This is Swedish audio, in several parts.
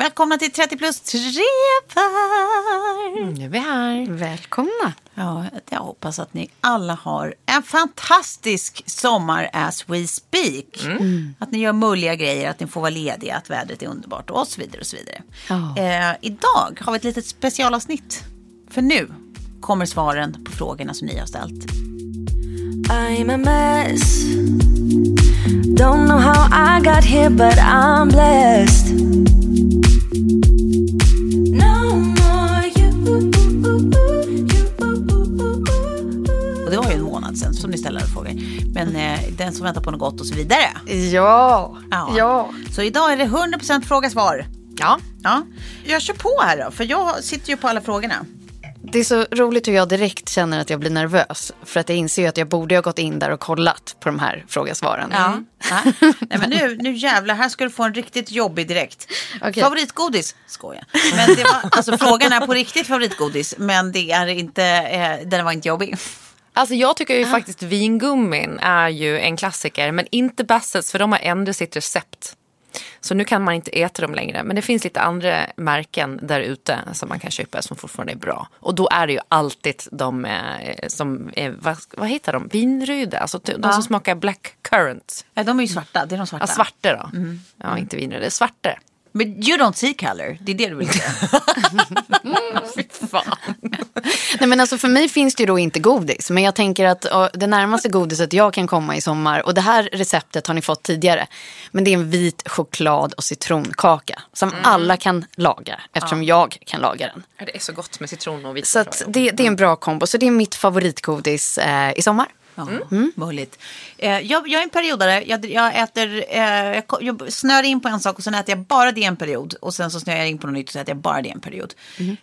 Välkomna till 30 plus trevlar! Mm, Nu är vi här. Välkomna. Ja, jag hoppas att ni alla har en fantastisk sommar as we speak. Mm. Att ni gör mulliga grejer, att ni får vara lediga, att vädret är underbart och så vidare. Och så vidare. Ja. Eh, idag har vi ett litet specialavsnitt. För nu kommer svaren på frågorna som ni har ställt. I'm a mess. Don't know how I got here, but I'm blessed. Ställde frågor. Men eh, den som väntar på något gott och så vidare. Ja. Ja. ja. Så idag är det 100% fråga-svar. Ja. Ja. Jag kör på här då, för jag sitter ju på alla frågorna. Det är så roligt hur jag direkt känner att jag blir nervös. För att jag inser ju att jag borde ha gått in där och kollat på de här frågasvaren. Ja. Nej. Nej, men nu, nu jävlar, här ska du få en riktigt jobbig direkt. Okej. Favoritgodis? Skoja. Men det var, alltså, frågan är på riktigt favoritgodis, men det är inte, eh, den var inte jobbig. Alltså jag tycker ju faktiskt vingummin är ju en klassiker. Men inte Bassets för de har ändrat sitt recept. Så nu kan man inte äta dem längre. Men det finns lite andra märken där ute som man kan köpa som fortfarande är bra. Och då är det ju alltid de eh, som, är, vad, vad heter de? Vinröda, alltså de som smakar black currant. Nej, de är ju svarta, det är de svarta. Ja, svarte då. Ja, inte vinröda, svarte. Men you don't see color, det är det du vill säga. Nej, men alltså för mig finns det ju då inte godis. Men jag tänker att uh, det närmaste godiset jag kan komma i sommar. Och det här receptet har ni fått tidigare. Men det är en vit choklad och citronkaka. Som alla kan laga. Eftersom jag kan laga den. Ja, det är så gott med citron och vit Så att det, det är en bra kombo. Så det är mitt favoritgodis eh, i sommar. Ja, Möjligt. Eh, jag, jag är en periodare. Jag, jag äter, eh, jag, jag snör in på en sak och sen äter jag bara det en period. Och sen så snör jag in på något nytt och så äter jag bara det en period.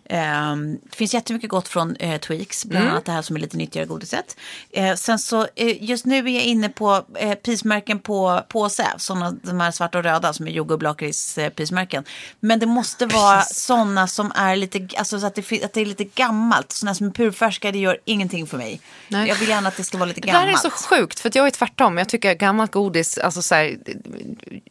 Eh, det finns jättemycket gott från eh, Tweaks, bland annat det här som är lite nyttigare godiset. Eh, sen så just nu är jag inne på eh, prismärken på påse. Såna, de här svarta och röda som är jordgubb lakrits prismärken. Men det måste vara sådana som är lite, alltså så att det, att det är lite gammalt. Sådana som är purfärska, det gör ingenting för mig. Nej. Jag vill gärna att det ska vara lite Det gammalt. där är så sjukt för att jag är tvärtom. Jag tycker gammalt godis, alltså så här,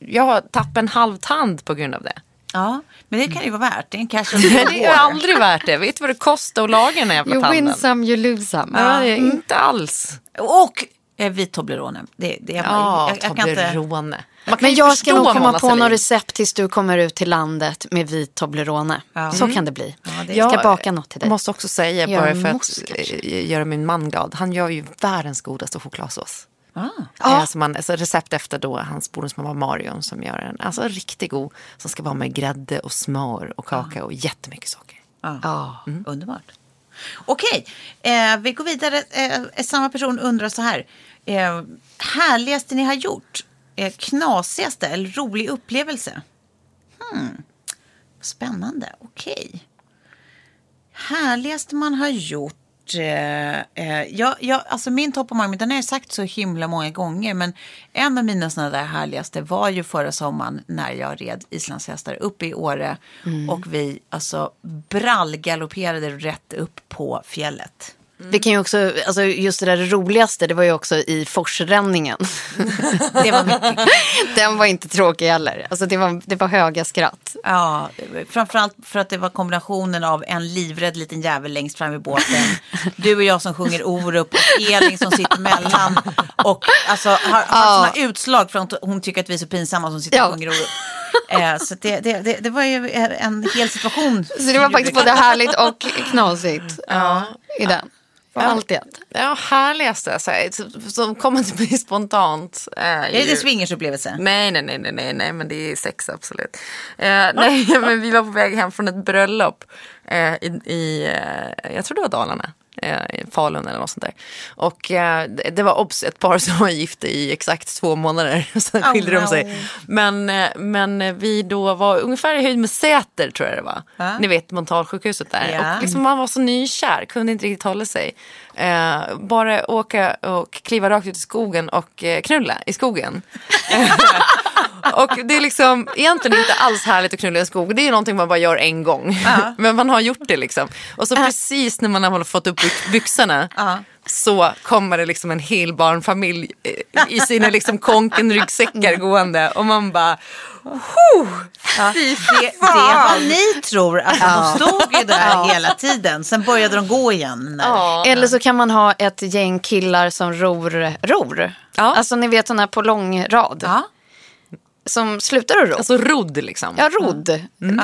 jag har tappat en halv tand på grund av det. Ja, men det kan ju vara värt. Det är en cash Det är aldrig värt det. Vet du vad det kostar att laga den jävla You tanden? win some, you lose some. Ja, det är inte alls. Och eh, vit Toblerone. Det, det är, Ja, jag, jag inte... Toblerone. Kan Men jag ska nog komma på något recept tills du kommer ut till landet med vit Toblerone. Så kan det bli. det- Jag ska baka något till dig. Jag måste också säga, bara för att eh, göra min man glad. Han gör ju världens godaste chokladsås. Ah. Ja. Alltså man, alltså recept efter då hans bonusmamma Marion som gör en alltså riktigt god. Som ska vara med grädde och smör och kakao och jättemycket socker. Ja, underbart. Okej, eh, vi går vidare. Eh, samma person undrar så här. Eh, härligaste ni har gjort? Eh, knasigaste eller rolig upplevelse? Hmm. Spännande, okej. Härligaste man har gjort? Eh, eh, jag, jag, alltså min topp of mind, den har jag sagt så himla många gånger. Men en av mina sådana där härligaste var ju förra sommaren när jag red islandshästar uppe i Åre. Och vi alltså brallgalopperade rätt upp på fjället. Det kan ju också, alltså just det där roligaste, det var ju också i forsränningen. Det var mycket. Den var inte tråkig heller. Alltså det var, det var höga skratt. Ja, framförallt för att det var kombinationen av en livrädd liten jävel längst fram i båten. Du och jag som sjunger Orup och Elin som sitter mellan. Och alltså har, har sådana utslag för att hon tycker att vi är så pinsamma som sitter och Ja. sjunger Orup. Eh, så det, det, det, det var ju en hel situation. Så det var faktiskt både härligt och knasigt ja. i den. Allt i ett. Ja, härligaste så här, som kommer till mig spontant. eh, Är det ju- swingersupplevelse? Nej, nej, nej, nej, nej, nej, men det är sex absolut. Eh, nej, men vi var på väg hem från ett bröllop eh, i, i eh, jag tror det var Dalarna. Eh, Falun eller något sånt där. Och eh, det- var obs ett par som var gifta i exakt två månader. Sen Oh, skilde de no. sig. Men, eh, men vi då var ungefär i höjd med Säter tror jag det var. Ja. Ni vet mentalsjukhuset där. Ja. Och liksom man var så nykär, kunde inte riktigt hålla sig. Eh, bara åka och kliva rakt ut i skogen och eh, knulla i skogen. Och det är liksom egentligen inte alls härligt att knulla i en skog. Det är någonting man bara gör en gång. Men man har gjort det liksom. Och så precis när man har fått upp byx- byxorna så kommer det liksom en hel barnfamilj eh, i sina liksom konkenryggsäckar gående. Och man bara... Ja. Det, det är vad ni tror. Att de stod ju där hela tiden. Sen började de gå igen. När, Eller så kan man ha ett gäng killar som ror, ror. Ja. Alltså ni vet sådana här på lång rad. Ja. Som slutar att ro. Alltså rodd liksom. ja, rodd.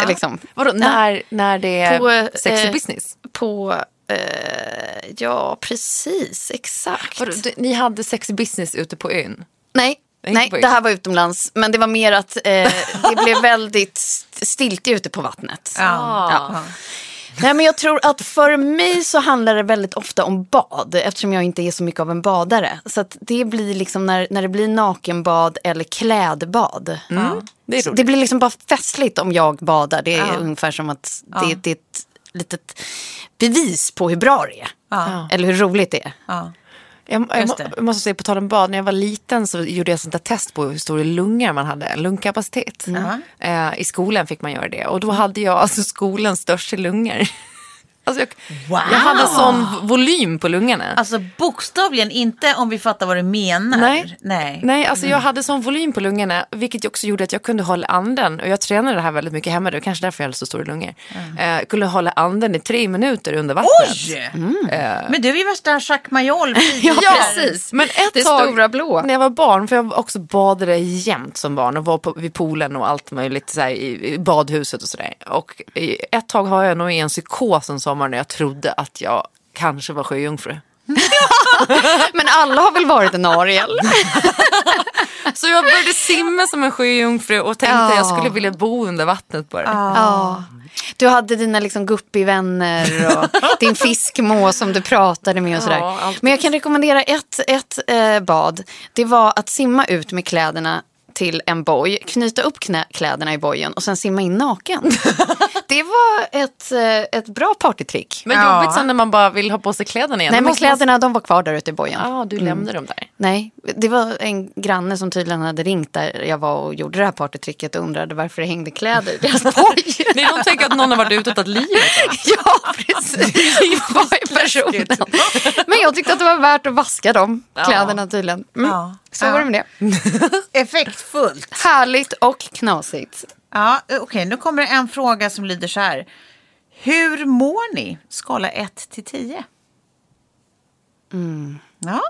Liksom. Vadå, när, när det är På, eh, sexy business? På, eh, ja precis, exakt. Vadå, du, ni hade sexy business ute på ön? Nej, nej det här var utomlands. Men det var mer att eh, det blev väldigt st- stilt ute på vattnet. Ja. Ja. Nej, men jag tror att för mig så handlar det väldigt ofta om bad eftersom jag inte är så mycket av en badare. Så det blir liksom när, när det blir nakenbad eller klädbad. Det är Så roligt. det blir liksom bara festligt om jag badar. Det är ungefär som att det, det är ett litet bevis på hur bra det är. Ja. Eller hur roligt det är. Ja. Jag, jag, må- jag måste säga på tal om bad, när jag var liten så gjorde jag sånt där test på hur stora lungar man hade, lungkapacitet. Eh, I skolan fick man göra det och då hade jag alltså skolans största lungor. Alltså jag, Wow. jag hade sån volym på lungorna. Alltså bokstavligen inte om vi fattar vad du menar. Nej. Nej. Nej, alltså jag hade sån volym på lungorna, vilket också gjorde att jag kunde hålla anden. Och jag tränade det här väldigt mycket hemma, det var kanske därför jag hade så stora lungor. Eh, kunde hålla anden i tre minuter under vattnet. Oj! Men du är ju värsta Jacques Mayol. Ja, Ja, precis. Men ett Det tag, stora blå. När jag var barn, för jag också badade jämt som barn och var på, vid poolen och allt möjligt så här, i, i badhuset och sådär. Och ett tag har jag nog en psykos en sommar när jag trodde att jag kanske var sjöjungfru. Men alla har väl varit en Ariel? Så jag började simma som en sjöjungfru och tänkte Ja. att jag skulle vilja bo under vattnet bara. Ja. Du hade dina liksom guppivänner och din fiskmås som du pratade med och sådär. Ja. Men jag kan rekommendera ett, ett eh, bad. Det var att simma ut med kläderna till en boj, knyta upp knä, kläderna i bojen och sen simma in naken. Det var ett, eh, ett bra partytrick. Men Ja. jobbigt sen när man bara vill ha på sig kläderna igen. Nej men man- kläderna de var kvar där ute i bojen. Ja, du lämnade dem där. Nej, det var en granne som tydligen hade ringt där jag var och gjorde det här partytricket och undrade varför det hängde kläder i deras boj. Nej, de tänker att någon har varit ute och tagit livet Ja, precis. Det var ju personen. Men jag tyckte att det var värt att vaska de kläderna tydligen. Mm. Ja. Så var det med det. Effektfullt. Härligt och knasigt. Ja, Okej, nu kommer det en fråga som lyder så här. Hur mår ni? Skala 1 till 10. Ja.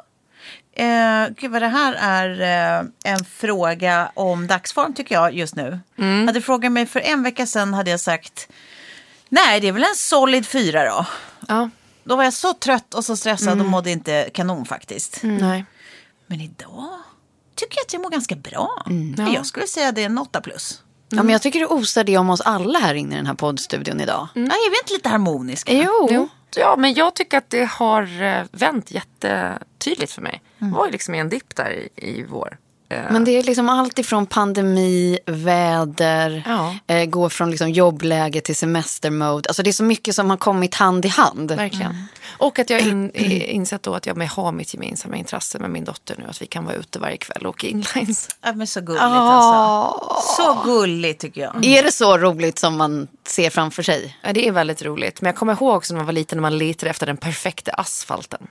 Eh, gud vad det här är eh, en fråga om dagsform tycker jag just nu. Hade du frågat mig för en vecka sedan hade jag sagt nej det är väl en solid fyra då. Ja. Då var jag så trött och så stressad och mådde inte kanon faktiskt. Nej. Men idag tycker jag att jag mår ganska bra. Ja. Jag skulle säga att det är en 8 plus. Ja, men jag tycker det osar det om oss alla här inne i den här poddstudion idag. Ja, är vi inte lite harmoniska? Jo. Jo. Ja, men jag tycker att det har eh, vänt jättetydligt för mig. Det var ju liksom en dipp där i, i vår. Eh, Men det är liksom allt ifrån pandemi, väder, Ja. eh, gå från liksom jobbläge till semestermode. Alltså det är så mycket som har kommit hand i hand. Verkligen. Och att jag in, insett då att jag med har mitt gemensamma intresse med min dotter nu. Att vi kan vara ute varje kväll och åka inlines. Ja, men så gulligt alltså. Så gulligt tycker jag. Är det så roligt som man ser framför sig? Ja, det är väldigt roligt. Men jag kommer ihåg också när man var liten när man letade efter den perfekta asfalten.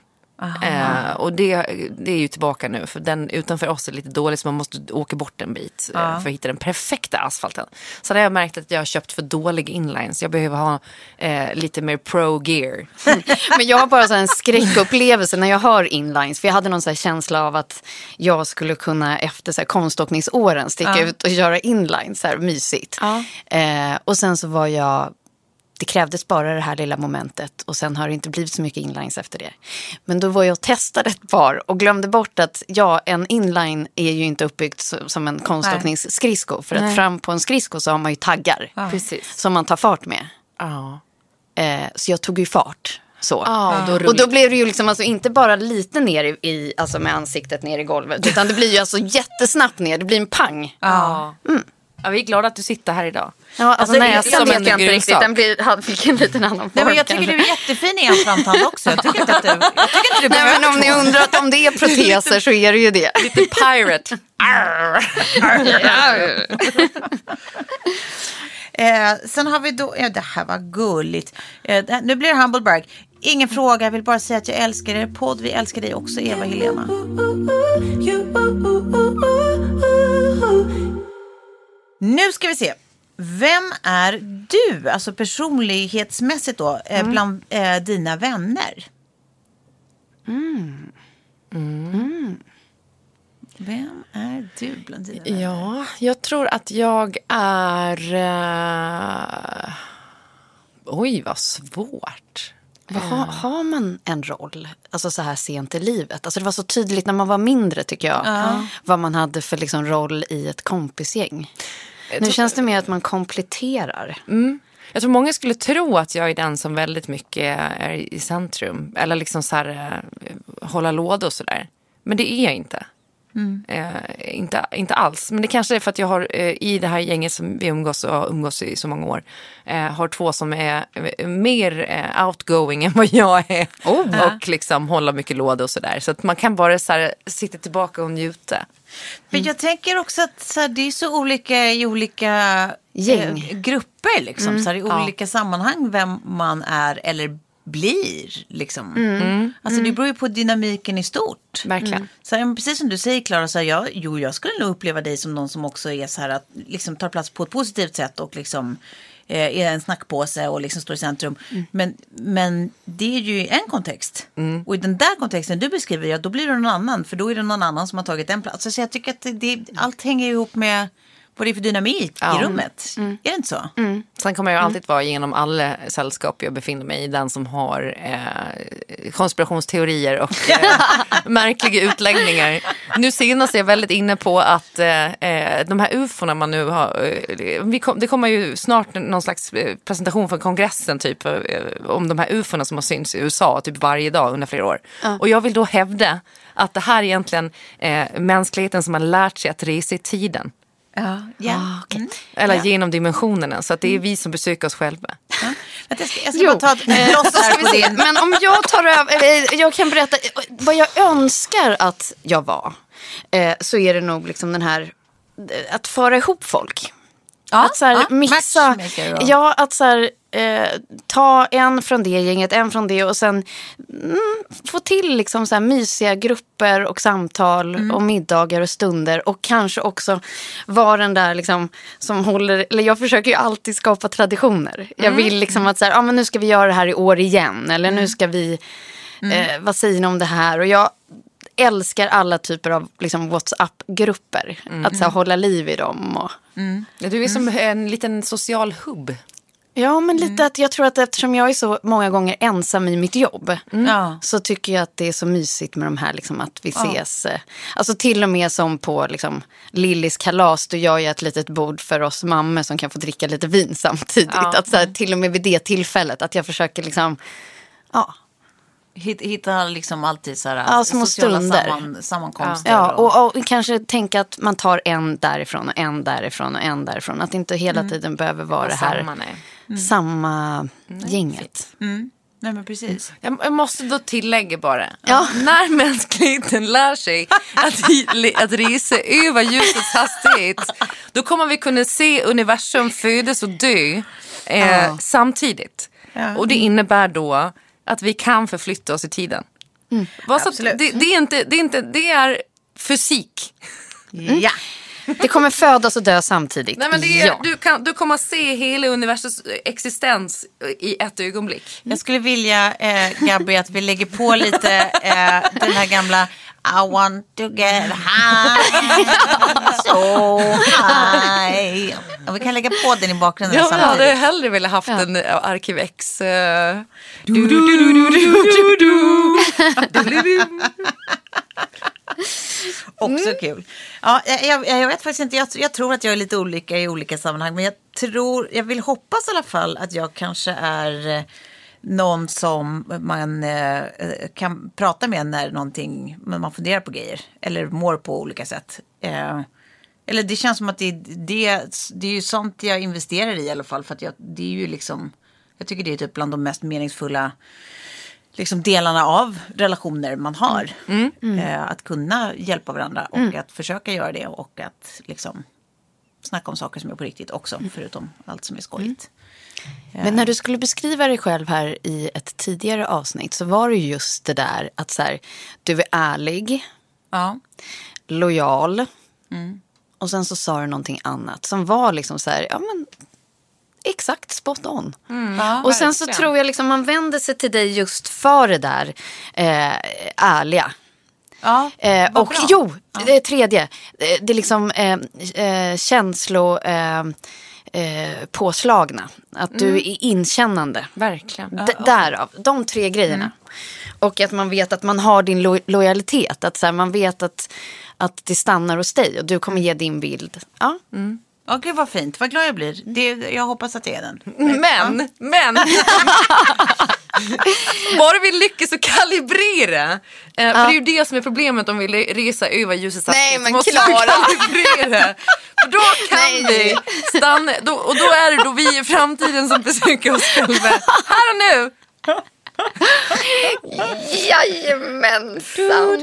Eh, och det, det är ju tillbaka nu för den utanför oss är lite dålig så man måste åka bort en bit eh, för att hitta den perfekta asfalten. Så där har jag märkt att jag har köpt för dålig inlines. Jag behöver ha eh, lite mer pro gear. Men jag har bara så en skräckupplevelse när jag hör inlines. För jag hade någon så känsla av att jag skulle kunna efter så här konståkningsåren sticka ut och göra inlines. Så här mysigt. Eh, och sen så var jag det krävdes bara det här lilla momentet och sen har det inte blivit så mycket inlines efter det. Men då var jag och testade ett par och glömde bort att ja, en inline är ju inte uppbyggt som en konståkningsskridsko. För att fram på en skridsko så har man ju taggar Precis. som man tar fart med. Ja. Eh, så jag tog ju fart. Så. Ja, och då och då blev det ju liksom alltså inte bara lite ner i, i, alltså med ansiktet ner i golvet. Utan det blir ju alltså jättesnabbt ner. Det blir en pang. Ja. Ja, vi är glada att du sitter här idag. Ja, alltså, Alltså, det är näsan som vet jag inte riktigt. Den blir, han fick en liten annan form. Nej, men jag tycker kanske. du är jättefin i en framtand också. Jag tycker inte att du, jag tycker inte du Nej, men om ni undrar att om det är proteser så är det ju det. Lite pirate. Eh, sen har vi då, ja, det här var gulligt. Eh, nu blir det Humbleberg. Ingen fråga, jag vill bara säga att jag älskar er podd. Vi älskar dig också, Eva Helena. Nu ska vi se. Vem är du, alltså personlighetsmässigt då, eh, bland eh, dina vänner? Vem är du bland dina vänner? Ja, jag tror att jag är... eh, Oj, vad svårt. Vad Har, har man en roll, alltså så här sent i livet? Alltså det var så tydligt när man var mindre tycker jag. Vad man hade för liksom roll i ett kompisgäng. Nu känns det mer att man kompletterar. Jag tror många skulle tro att jag är den som väldigt mycket är i centrum. Eller liksom så här, eh, hålla låda och sådär. Men det är jag inte. Eh, inte. Inte alls. Men det kanske är för att jag har eh, i det här gänget som vi umgås och har umgås i så många år. Eh, har två som är eh, mer eh, outgoing än vad jag är. och liksom hålla mycket låda och sådär. Så att man kan bara så här, sitta tillbaka och njuta. Men jag tänker också att så här, det är så olika i olika Gäng. eh, grupper. Liksom, så här, I olika sammanhang vem man är eller blir. Liksom. Alltså, det beror ju på dynamiken i stort. Verkligen. Så här, precis som du säger Klara, så här, jag, jo, jag skulle nog uppleva dig som någon som också är så här att liksom, tar plats på ett positivt sätt och liksom eh, är en snackpåse och liksom står i centrum. Men, men det är ju en kontext. Och i den där kontexten du beskriver, ja, då blir det någon annan. För då är det någon annan som har tagit den platsen. Så jag tycker att det, det, allt hänger ihop med vad det är för dynamik Ja. i rummet. Är det inte så? Sen kommer jag alltid vara genom alla sällskap jag befinner mig i den som har eh, konspirationsteorier och eh, märkliga utläggningar. Nu senast är jag väldigt inne på att eh, eh, de här ufona man nu har, eh, kom, det kommer ju snart någon slags eh, presentation från kongressen typ om de här ufona som har synts i USA typ varje dag under flera år. Och jag vill då hävda att det här är egentligen eh, mänskligheten som har lärt sig att resa i tiden. Ja. ja. Mm. Eller Ja. genom dimensionerna. Så att det är vi som besöker oss själva. Vänta, Jag ska, jag ska Jo. bara ta ett loss här på din. Men om jag tar över, eller jag kan berätta vad jag önskar att jag var. Eh, så är det nog liksom den här, eh, att föra ihop folk. Ja, att så här, ja, mixa, ja att så här, eh, ta en från det gänget, en från det och sen mm, få till liksom så här mysiga grupper och samtal Mm. och middagar och stunder och kanske också vara den där liksom som håller, eller jag försöker ju alltid skapa traditioner. Jag Mm. vill liksom att så här, ah, men nu ska vi göra det här i år igen eller Mm. nu ska vi, eh, vad säger ni om det här? Och jag älskar alla typer av liksom, WhatsApp-grupper. Mm. Att så här, hålla liv i dem. Och, Du är som en liten social hubb. Ja, men lite att jag tror att eftersom jag är så många gånger ensam i mitt jobb Ja. så tycker jag att det är så mysigt med de här liksom, att vi ses. eh, Alltså till och med som på liksom, Lillis kalas, då gör jag ett litet bord för oss mammor som kan få dricka lite vin samtidigt. Ja. Att så här, till och med vid det tillfället att jag försöker liksom, ja. Hitta, liksom alltid så här, Ja, små sociala stunder. Samman, sammankomster. Ja, och, och, och kanske tänka att man tar en därifrån och en därifrån och en därifrån. Att det inte hela tiden behöver vara det här Samma, nej. samma gänget. Nej men precis. Jag, jag måste då tillägga bara. Ja. När mänskligheten lär sig att, att resa över ljusets hastighet. Då kommer vi kunna se universum födas och dö eh, samtidigt. Ja. Och det innebär då att vi kan förflytta oss i tiden. Vad så att Absolut. det, det, är inte, det, är inte, det är fysik. Ja. Det kommer födas och dö samtidigt. Nej, men det är, ja. du, kan, du kommer se hela universums existens i ett ögonblick. Jag skulle vilja, eh, Gabby, att vi lägger på lite eh, den här gamla I want to get high, so high. Och vi kan lägga på den i bakgrunden Jag hade hellre velat haft en eh, Arkiv X. eh, Också kul. Ja, jag, jag, jag vet faktiskt inte, jag, jag tror att jag är lite olika i olika sammanhang. Men jag tror, jag vill hoppas i alla fall att jag kanske är eh, någon som man eh, kan prata med när någonting, man funderar på grejer. Eller mår på olika sätt. Eh, eller det känns som att det, det, det är ju sånt jag investerar i i alla fall. För att jag, det är ju liksom, jag tycker det är typ bland de mest meningsfulla liksom delarna av relationer man har. Eh, att kunna hjälpa varandra och att försöka göra det och att liksom snacka om saker som är på riktigt också, förutom allt som är skojigt. Men när du skulle beskriva dig själv här i ett tidigare avsnitt så var det ju just det där att så här, du är ärlig, Ja. lojal och sen så sa du någonting annat som var liksom så här, ja men exakt spot on. och sen så tror jag liksom man vänder sig till dig just för det där eh, ärliga. Ja, Eh, och bra. jo, det är tredje. Det, det är liksom eh, eh, känslo... Eh, eh, påslagna. Att du är inkännande. Verkligen. D- Därav, de tre grejerna. Och att man vet att man har din lo- lojalitet. Att så här, man vet att, att det stannar hos dig och du kommer ge din bild. Ja. Ja, gud vad fint. Vad glad jag blir. Det, jag hoppas att det är den. Men, men. Bara vi lyckas att kalibrera. Eh, För det är ju det som är problemet om vi reser över ljusets Nej, hastighet. men måste vi Klara. kalibrera. För då kan Nej. vi stanna. Då, och då är det då vi i framtiden som besöker oss själva. Här och nu. Jajamensan.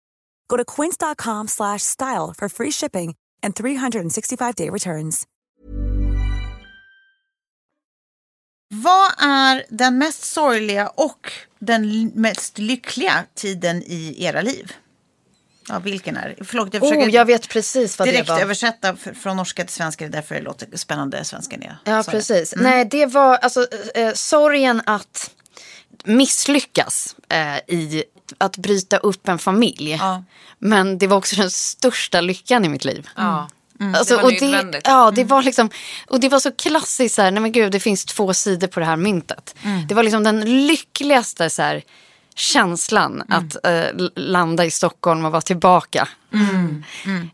Go to quince.com slash style for free shipping and 365-day returns. Vad är den mest sorgliga och den mest lyckliga tiden i era liv? Ja, vilken är det? Förlåt, jag försöker Oh, jag vet precis vad direkt det var. översätta från norska till svenska. Det är därför det låter spännande svenska. När jag Ja, precis. Nej, det var alltså eh, sorgen att misslyckas eh, i att bryta upp en familj. Ja. Men det var också den största lyckan i mitt liv. Ja. Alltså, det var och det, nödvändigt. ja, det var liksom, och det var så klassiskt så här, nej men gud det finns två sidor på det här myntet. Det var liksom den lyckligaste så här, känslan att eh, landa i Stockholm och vara tillbaka.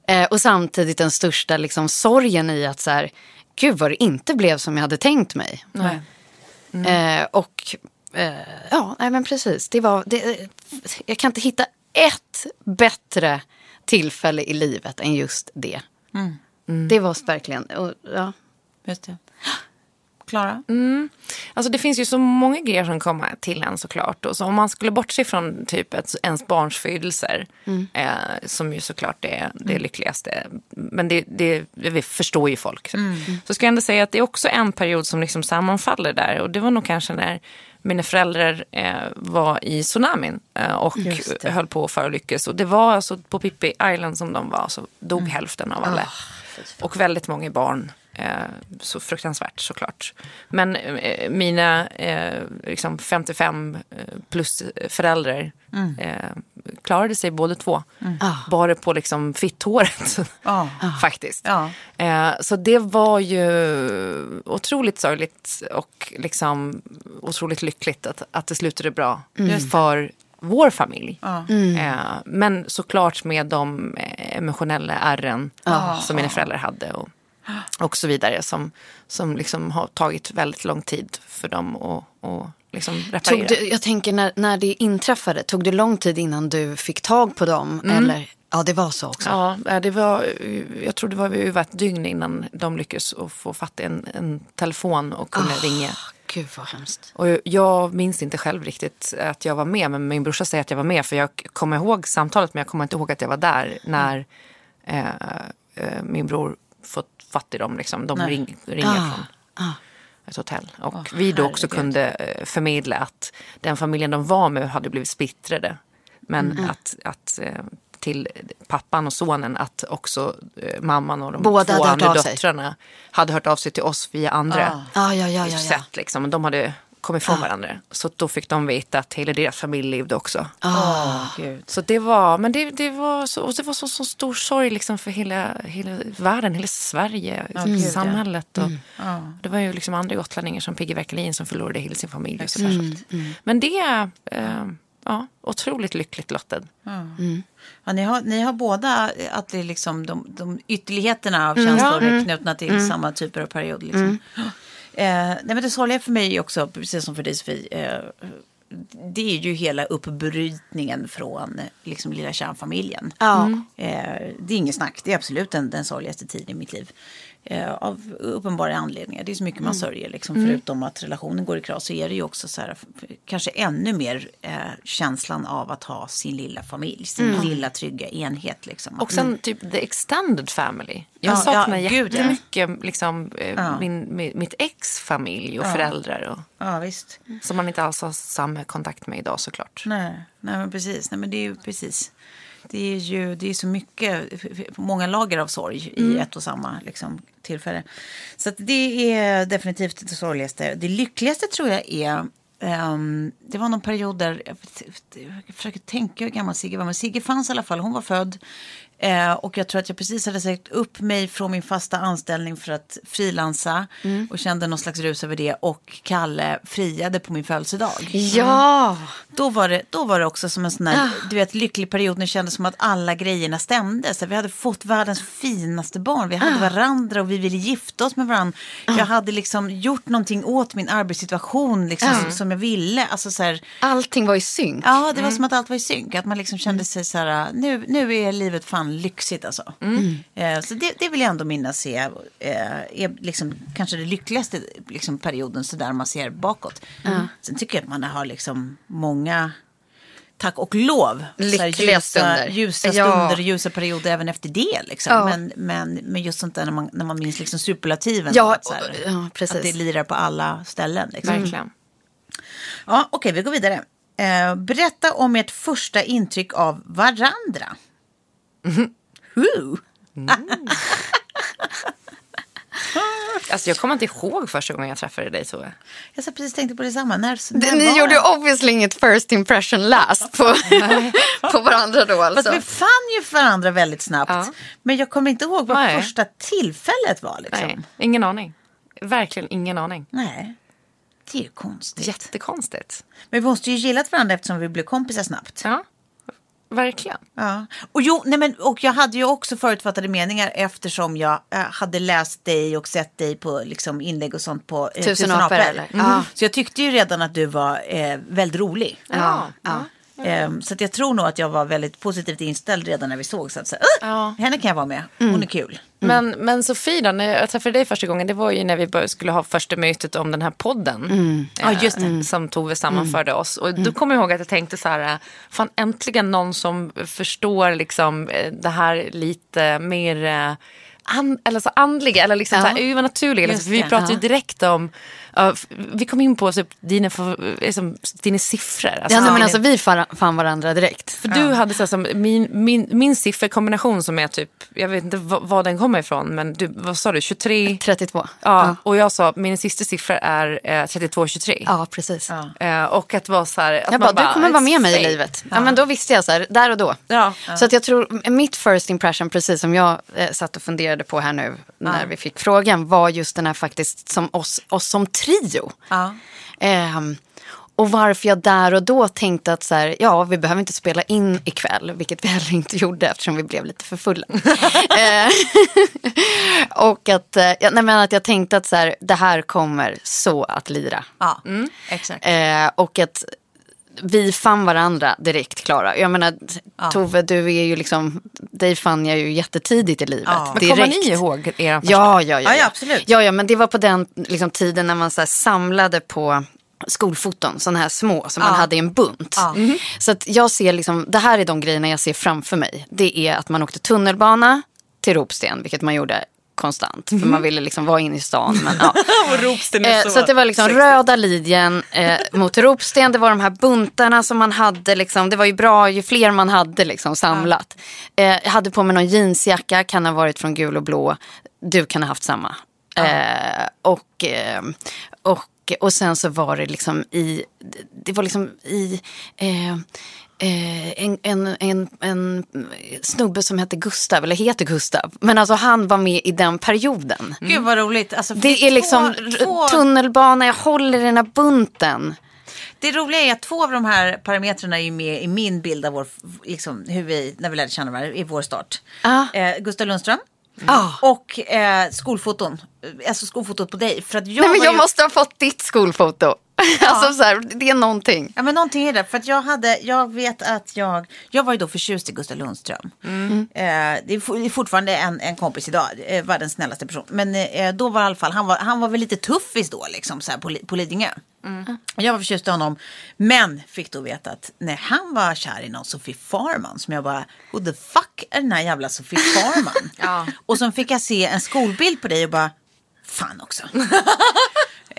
Eh, och samtidigt den största liksom, sorgen i att så här, gud vad det inte blev som jag hade tänkt mig. Nej. Eh, och ja, nej men precis. Det var, det, jag kan inte hitta ett bättre tillfälle i livet än just det. Det var verkligen, och, ja. Just det. Klara? Alltså det finns ju så många grejer som kommer till en såklart. Och så om man skulle bortse från typ ett, ens barns födelser, eh, som ju såklart är det lyckligaste. Men det, det, det förstår ju folk. Så ska jag ändå säga att det är också en period som liksom sammanfaller där. Och det var nog kanske när mina föräldrar eh, var i tsunamin eh, och höll på att förolyckas. Och det var alltså på Pippi Island som de var, så dog hälften av alla. Och väldigt många barn. Eh, så fruktansvärt såklart. Men eh, mina eh, liksom 55 eh, plus föräldrar eh, klarade sig båda två. Bara på liksom fitthåret Ja. faktiskt. Ja. Eh, så det var ju otroligt sorgligt och liksom otroligt lyckligt att, att det slutade bra för vår familj. Eh, men såklart med de emotionella ärren som mina föräldrar hade. Och, och så vidare som, som liksom har tagit väldigt lång tid för dem att och liksom reparera. Tog det, jag tänker när, när det inträffade, tog det lång tid innan du fick tag på dem? Eller? Ja, det var så också. Ja, det var, jag tror det var över ett dygn innan de lyckades att få fatt i en, en telefon och kunde ringa. Gud vad hemskt. Och jag minns inte själv riktigt att jag var med, men min brorsa säger att jag var med för jag kommer ihåg samtalet men jag kommer inte ihåg att jag var där när eh, eh, min bror fått fatt i dem. Liksom. De ring, ringer Ah, från ett hotell. Och vi då också kunde eh, förmedla att den familjen de var med hade blivit splittrade. Men Mm. att, att eh, till pappan och sonen att också eh, mamman och de Båda två andra av sig. döttrarna hade hört av sig till oss via andra Ja, ja, ja, ja, ja. sätt. Liksom. De hade kommit ifrån varandra. Så då fick de veta att hela deras familj levde också. Åh, gud. Så det var, men det, det var så, och det var så, så stor sorg liksom för hela, hela världen, hela Sverige, ja. samhället. Och, Mm. Det var ju liksom andra gotlänningar som Piggy Verkelin som förlorade hela sin familj. Och Mm, sådär. Men det är eh, ja, otroligt lyckligt lottad. Ja, ni, har, ni har båda att det är liksom de, de ytterligheterna av känslor är knutna till samma typer av period. Liksom. Eh, nej, men det sorgliga för mig också, precis som för dig Sofie, eh, det är ju hela uppbrytningen från eh, liksom, lilla kärnfamiljen. Ja. Eh, det är inget snack, det är absolut den, den sorgligaste tiden i mitt liv. Eh, av uppenbara anledningar. Det är så mycket man sörjer. Liksom, Förutom att relationen går i kras så är det ju också så här, kanske ännu mer eh, känslan av att ha sin lilla familj. Sin lilla trygga enhet. Liksom. Och sen typ the extended family. Jag Ja, saknar ja, gud, ja. jättemycket liksom, eh, Ja. min, min, mitt ex familj och föräldrar. Och, Ja, visst. som man inte alls har samma kontakt med idag såklart. Nej, nej men precis. Nej, men det är ju precis. Det är ju det är så mycket, många lager av sorg i ett och samma liksom, tillfälle. Så det är definitivt det sorgligaste. Det lyckligaste tror jag är ehm, det var någon period där, jag försöker tänka hur gammal Sigge var, men Sigge fanns i alla fall, hon var född. Eh, och jag tror att jag precis hade sagt upp mig från min fasta anställning för att frilansa och kände någon slags rus över det. Och Kalle friade på min födelsedag. Ja. Då var, det, då var det också som en sån här, du vet, lycklig period när det kändes som att alla grejerna stämde. Så vi hade fått världens finaste barn, vi hade varandra och vi ville gifta oss med varandra. Jag hade liksom gjort någonting åt min arbetssituation liksom, som, som jag ville. Alltså, så här, Allting var i synk. ja, det var som att allt var i synk. Att man liksom kände sig så här, nu, nu är livet fan lyxigt alltså. Eh, så det, det vill jag ändå minnas är, eh, är liksom, kanske det lyckligaste liksom, perioden så där man ser bakåt. Sen tycker jag att man har liksom många tack och lov. Lyckliga ljusa, stunder. Ljusa Ja. stunder och ljusa perioder även efter det. Liksom. Ja. Men, men, men just sånt där när man, när man minns liksom superlativen. Ja, att, så här, ja, precis. att det lirar på alla ställen. Liksom. Verkligen. Ja, okej, vi går vidare. Eh, berätta om ert första intryck av varandra. Who? Alltså, jag kommer inte ihåg första gången jag träffade dig Tove. Jag så precis tänkte på detsamma. När, Det, när ni var gjorde det? obviously inget first impression last på, på varandra då Fast alltså. vi fann ju varandra väldigt snabbt. Ja. Men jag kommer inte ihåg vad Nej. första tillfället var. Liksom. Nej, ingen aning. Verkligen ingen aning. Nej. Det är ju konstigt. Jättekonstigt. Men vi måste ju gillat varandra eftersom vi blev kompisar snabbt. Ja, verkligen. Ja. Och, jo, nej men, och jag hade ju också förutfattade meningar eftersom jag eh, hade läst dig och sett dig på liksom, inlägg och sånt på eh, Tusen apor, eller? Ja. Så jag tyckte ju redan att du var eh, väldigt rolig. Ja, ja. Ehm, så jag tror nog att jag var väldigt positivt inställd redan när vi såg. Så att säga, "Åh, Ja. Henne kan jag vara med, hon är kul. Men, men Sofie då, när jag träffade dig första gången, det var ju när vi skulle ha första mötet om den här podden. Ja, just det. eh, Som Tove sammanförde oss. Och då kommer jag ihåg att jag tänkte så här, fan äntligen någon som förstår liksom eh, det här lite mer eh, an, eller så andliga eller liksom Ja. så här övernaturliga. Liksom. Vi det, pratade ju ja. direkt om, ja, f- vi kom in på typ, dina, liksom, dina siffror. Alltså, Ja, nej, men alltså, vi fann varandra direkt. för du hade så här, som min, min, min sifferkombination som är typ, jag vet inte var, den kommer ifrån, men du, vad sa du, 23? 32. Ja, och jag sa min sista siffra är eh, 32-23. Ja, precis. Eh, och att vara så här, att Jag man bara, du kommer vara med mig i livet. Ja. men då visste jag så här, där och då. Ja. Så att jag tror, mitt first impression, precis som jag eh, satt och funderade på här nu när vi fick frågan, var just den här faktiskt som oss, oss som trio. Ehm, och varför jag där och då tänkte att så här, ja, vi behöver inte spela in ikväll, vilket vi heller inte gjorde eftersom vi blev lite för fulla. Eh, och att, eh, ja, nej, men att jag tänkte att så här, det här kommer så att lira. Ja, exakt. Eh, och att vi fann varandra direkt, Klara. Jag menar, Tove, du är ju liksom, dig fann jag ju jättetidigt i livet. Ja. Men kommer ni ihåg er första? Ja, ja, ja, Ja, ja, absolut. Ja, ja, men det var på den liksom, tiden när man så här, samlade på skolfoton, sådana här små som man hade i en bunt. Ja. Mhm. Så att jag ser liksom, det här är de grejerna jag ser framför mig. Det är att man åkte tunnelbana till Ropsten, vilket man gjorde konstant. För man ville liksom vara inne i stan. Men, ja. Eh, så det var liksom sexigt. röda linjen eh, mot Ropsten. Det var de här buntarna som man hade. Liksom, det var ju bra ju fler man hade liksom, samlat. Eh, jag hade på mig någon jeansjacka. Kan ha varit från gul och blå. Du kan ha haft samma. Eh, och, eh, och, och sen så var det liksom i... Det var liksom i... Eh, en, en, en, en snubbe som hette Gustav, eller heter Gustav. Men alltså han var med i den perioden. Gud vad roligt. Alltså, Det är liksom två, två, tunnelbana, jag håller i den här bunten. Det roliga är att två av de här parametrarna är med i min bild av vår, liksom, hur vi, när vi lärde känna varandra, i vår start. Ja. Eh, Gustav Lundström. Ah. Och eh, skolfoton. Alltså skolfotot på dig. För att jag Nej, men jag ju... måste ha fått ditt skolfoto. alltså så här, det är någonting. Ja men någonting är det. För att jag hade, jag vet att jag, jag var ju då förtjust i Gustav Lundström. Mm. Eh, det är fortfarande en, en kompis idag, eh, världens snällaste person. Men eh, då var i alla fall, han var, han var väl lite tuffis då liksom så här på, på Lidingö. Mm. Jag var förtjust i honom. Men fick då veta att när han var kär i någon Sofie Farman som jag bara, who the fuck är den här jävla Sofie Farman? Och så fick jag se en skolbild på dig och bara, fan också.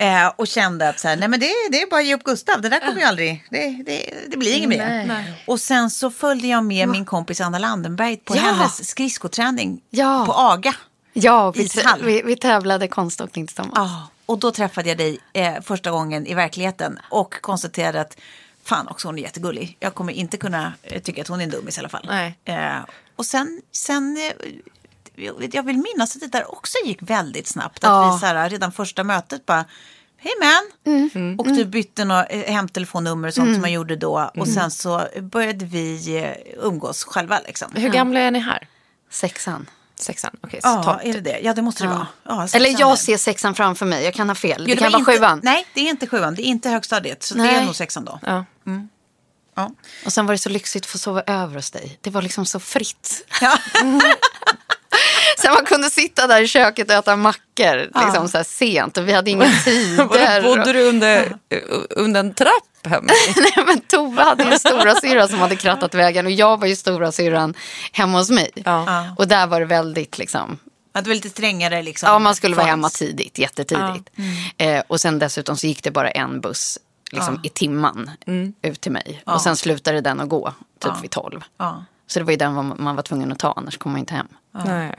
Eh, och kände att så här, nej men det, det är bara att ge upp Gustav. Det där kommer ju aldrig, det, det, det blir inget mer. Och sen så följde jag med min kompis Anna Landenberg på Ja. hennes skridskoträning Ja. på AGA. Ja, vi, vi, vi tävlade konståkning tillsammans. Ja, och då träffade jag dig eh, första gången i verkligheten och konstaterade att fan också hon är jättegullig. Jag kommer inte kunna eh, tycka att hon är en dummis i alla fall. Nej. Eh, och sen, sen eh, jag- vill minnas att det där också gick väldigt snabbt. Att Ja. vi så här, redan första mötet bara Hej man! Och du bytte några eh, hemtelefonnummer och sånt som man gjorde då. Och sen så började vi eh, umgås själva liksom. Hur gamla är ni här? Sexan. Sexan? Okej, så Ja, är det det? Ja, det måste det vara. Ja, Eller jag ser sexan framför mig, jag kan ha fel. Jo, det, kan var vara inte, sjuan. Nej, det är inte sjuan. Det är inte högstadiet. Så det Nej. är nog sexan då. Ja. Ja. Och sen var det så lyxigt att få sova över hos dig. Det var liksom så fritt. Ja. Sen man kunde sitta där i köket och äta mackor liksom så här sent och vi hade inga tider. Bodde du under, under en trapp? Nej, men Tove hade ju en stora syra som hade krattat vägen och jag var ju stora syran hemma hos mig. Ja. Och där var det väldigt liksom, Att det var lite strängare liksom. ja man skulle vara hemma tidigt, jättetidigt. Eh, och sen dessutom så gick det bara en buss liksom, i timman ut till mig. Och sen slutade den att gå, typ vid tolv. Ja. Så det var ju den man man var tvungen att ta, annars kom man inte hem. Nej.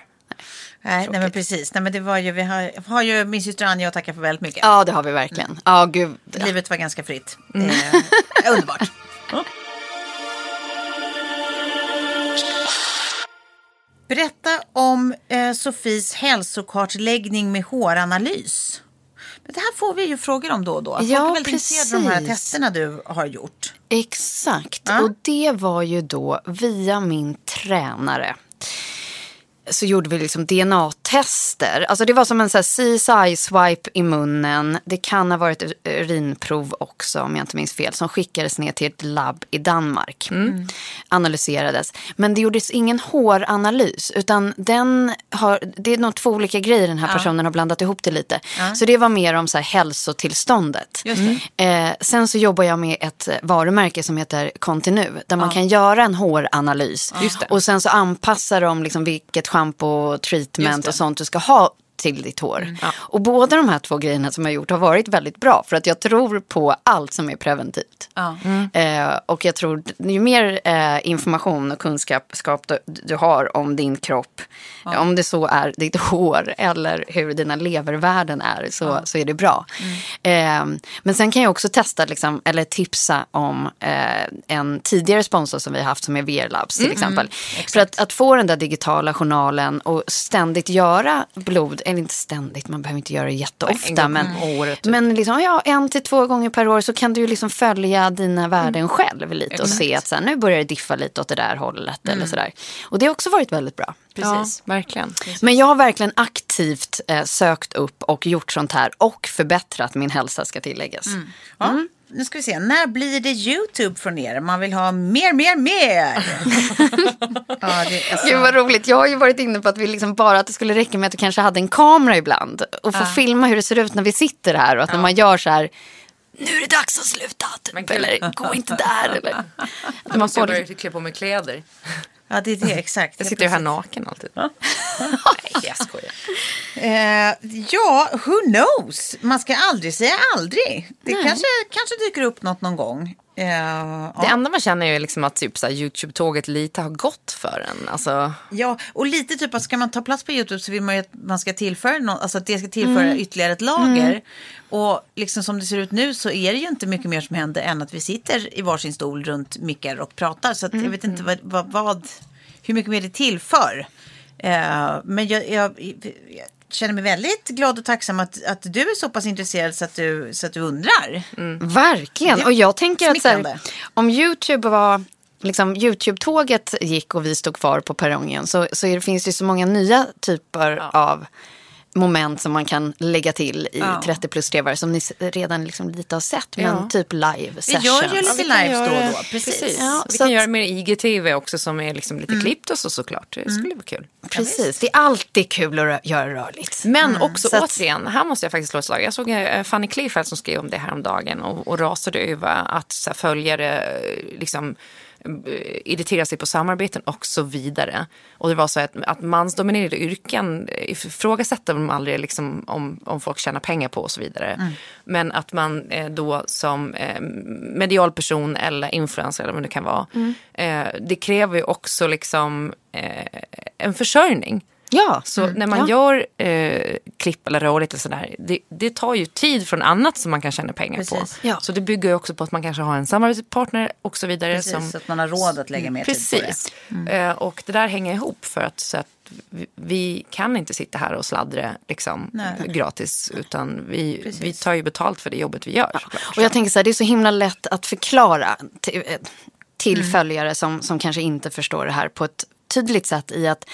Nej, nej, men precis. Nej, men det var ju, vi har, har ju min syster Anja att tacka för väldigt mycket. Ja, det har vi verkligen. Ja, gud. Livet var ganska fritt. Eh, underbart. Berätta om eh, Sofies hälsokartläggning med håranalys. Men det här får vi ju frågor om då och då. Folk Ja, är väldigt intresserade av de här testerna du har gjort. Exakt. Ja. Och det var ju då via min tränare. Så gjorde vi liksom DNA DNA-tester. Alltså det var som en CSI-swipe i munnen. Det kan ha varit urinprov också om jag inte minns fel. Som skickades ner till ett labb i Danmark. Mm. Analyserades. Men det gjordes ingen håranalys. Utan den har, det är nog två olika grejer den här personen har blandat ihop det lite. Så det var mer om så här hälsotillståndet. Det. Eh, sen så jobbar jag med ett varumärke som heter Continu. Där man kan göra en håranalys. Och sen så anpassar de liksom vilket shampoo, treatment och sånt du ska ha till ditt hår. Och båda de här två grejerna som jag gjort har varit väldigt bra. För att jag tror på allt som är preventivt. Ja. Eh, och jag tror ju mer eh, information och kunskap skap du, du har om din kropp, om det så är ditt hår eller hur dina levervärden är, så, så är det bra. Eh, men sen kan jag också testa, liksom, eller tipsa om eh, en tidigare sponsor som vi har haft som är VR Labs till exempel. För att, att få den där digitala journalen och ständigt göra blod, eller inte ständigt, man behöver inte göra det jätteofta, men, året, typ. men liksom, ja, en till två gånger per år så kan du ju liksom följa dina värden själv lite och se att så här, nu börjar det diffa lite åt det där hållet eller sådär. Och det har också varit väldigt bra. Precis. Ja, verkligen. Men jag har verkligen aktivt eh, sökt upp och gjort sånt här och förbättrat min hälsa ska tilläggas. Ja. Nu ska vi se, när blir det YouTube från er? Man vill ha mer, mer, mer. ja, det är så. Gud vad roligt. Jag har ju varit inne på att vi liksom bara att det skulle räcka med att du kanske hade en kamera ibland. Och få filma hur det ser ut när vi sitter här. Och att när man gör så här. Nu är det dags att sluta. Typ, eller gå inte där. Eller, att man får liksom, klä på mig kläder. Ja, det är det, exakt. Jag sitter ju här naken alltid. Nej, jag skojar. Eh, ja, who knows? Man ska aldrig säga aldrig. Det kanske, kanske dyker upp något någon gång. Eh, Det ja. enda man känner är liksom att typ Youtube-tåget lite har gått för en. Alltså, ja, och lite typ att ska man ta plats på YouTube så vill man ju att man ska tillföra något, alltså att det ska tillföra Mm. ytterligare ett lager. Och liksom som det ser ut nu så är det ju inte mycket mer som händer än att vi sitter i varsin stol runt mickar och pratar. Så Mm. jag vet inte vad, vad, vad, hur mycket mer det tillför. Eh, men jag, jag känner mig väldigt glad och tacksam att, att du är så pass intresserad så att du, så att du undrar. Verkligen. Det är Och jag tänker att här, om YouTube var liksom Youtube-tåget gick och vi stod kvar på perrongen så, så det, finns det så många nya typer av moment som man kan lägga till i Ja. 30 plus trevar som ni redan liksom lite har sett. Men Ja. typ live Vi sessions. gör ju lite vi kan lives då och då. Precis. Precis. Ja, vi kan att- göra mer IGTV också som är liksom lite klippt och så såklart. Det skulle vara kul. Precis, det är alltid kul att rö- göra rörligt. Men också Så att- återigen, här måste jag faktiskt slå ett slag. Jag såg eh, Fanny Klefeld som skrev om det här om dagen och, och rasade över att så här, följare eh, liksom eh, irriterar sig på samarbeten och så vidare. Och det var så att, att mansdominerade yrken eh, ifrågasätter de aldrig liksom, om, om folk tjänar pengar på och så vidare. Men att man eh, då som eh, medial person eller influencer eller vad det kan vara. Eh, det kräver ju också liksom eh, en försörjning. Ja, Så när man Ja. gör eh, klipp eller rörligt eller sådär, det, det tar ju tid från annat som man kan tjäna pengar Precis. på. Ja. Så det bygger ju också på att man kanske har en samarbetspartner och så vidare. Precis, som, så att man har råd att lägga mer tid på det. Precis. Eh, och det där hänger ihop för att, så att vi, vi kan inte sitta här och sladdra liksom, Nej. gratis. Utan vi, Precis. vi tar ju betalt för det jobbet vi gör. såklart. Och jag tänker så här, det är så himla lätt att förklara till, eh, till följare som, som kanske inte förstår det här på ett tydligt sätt i att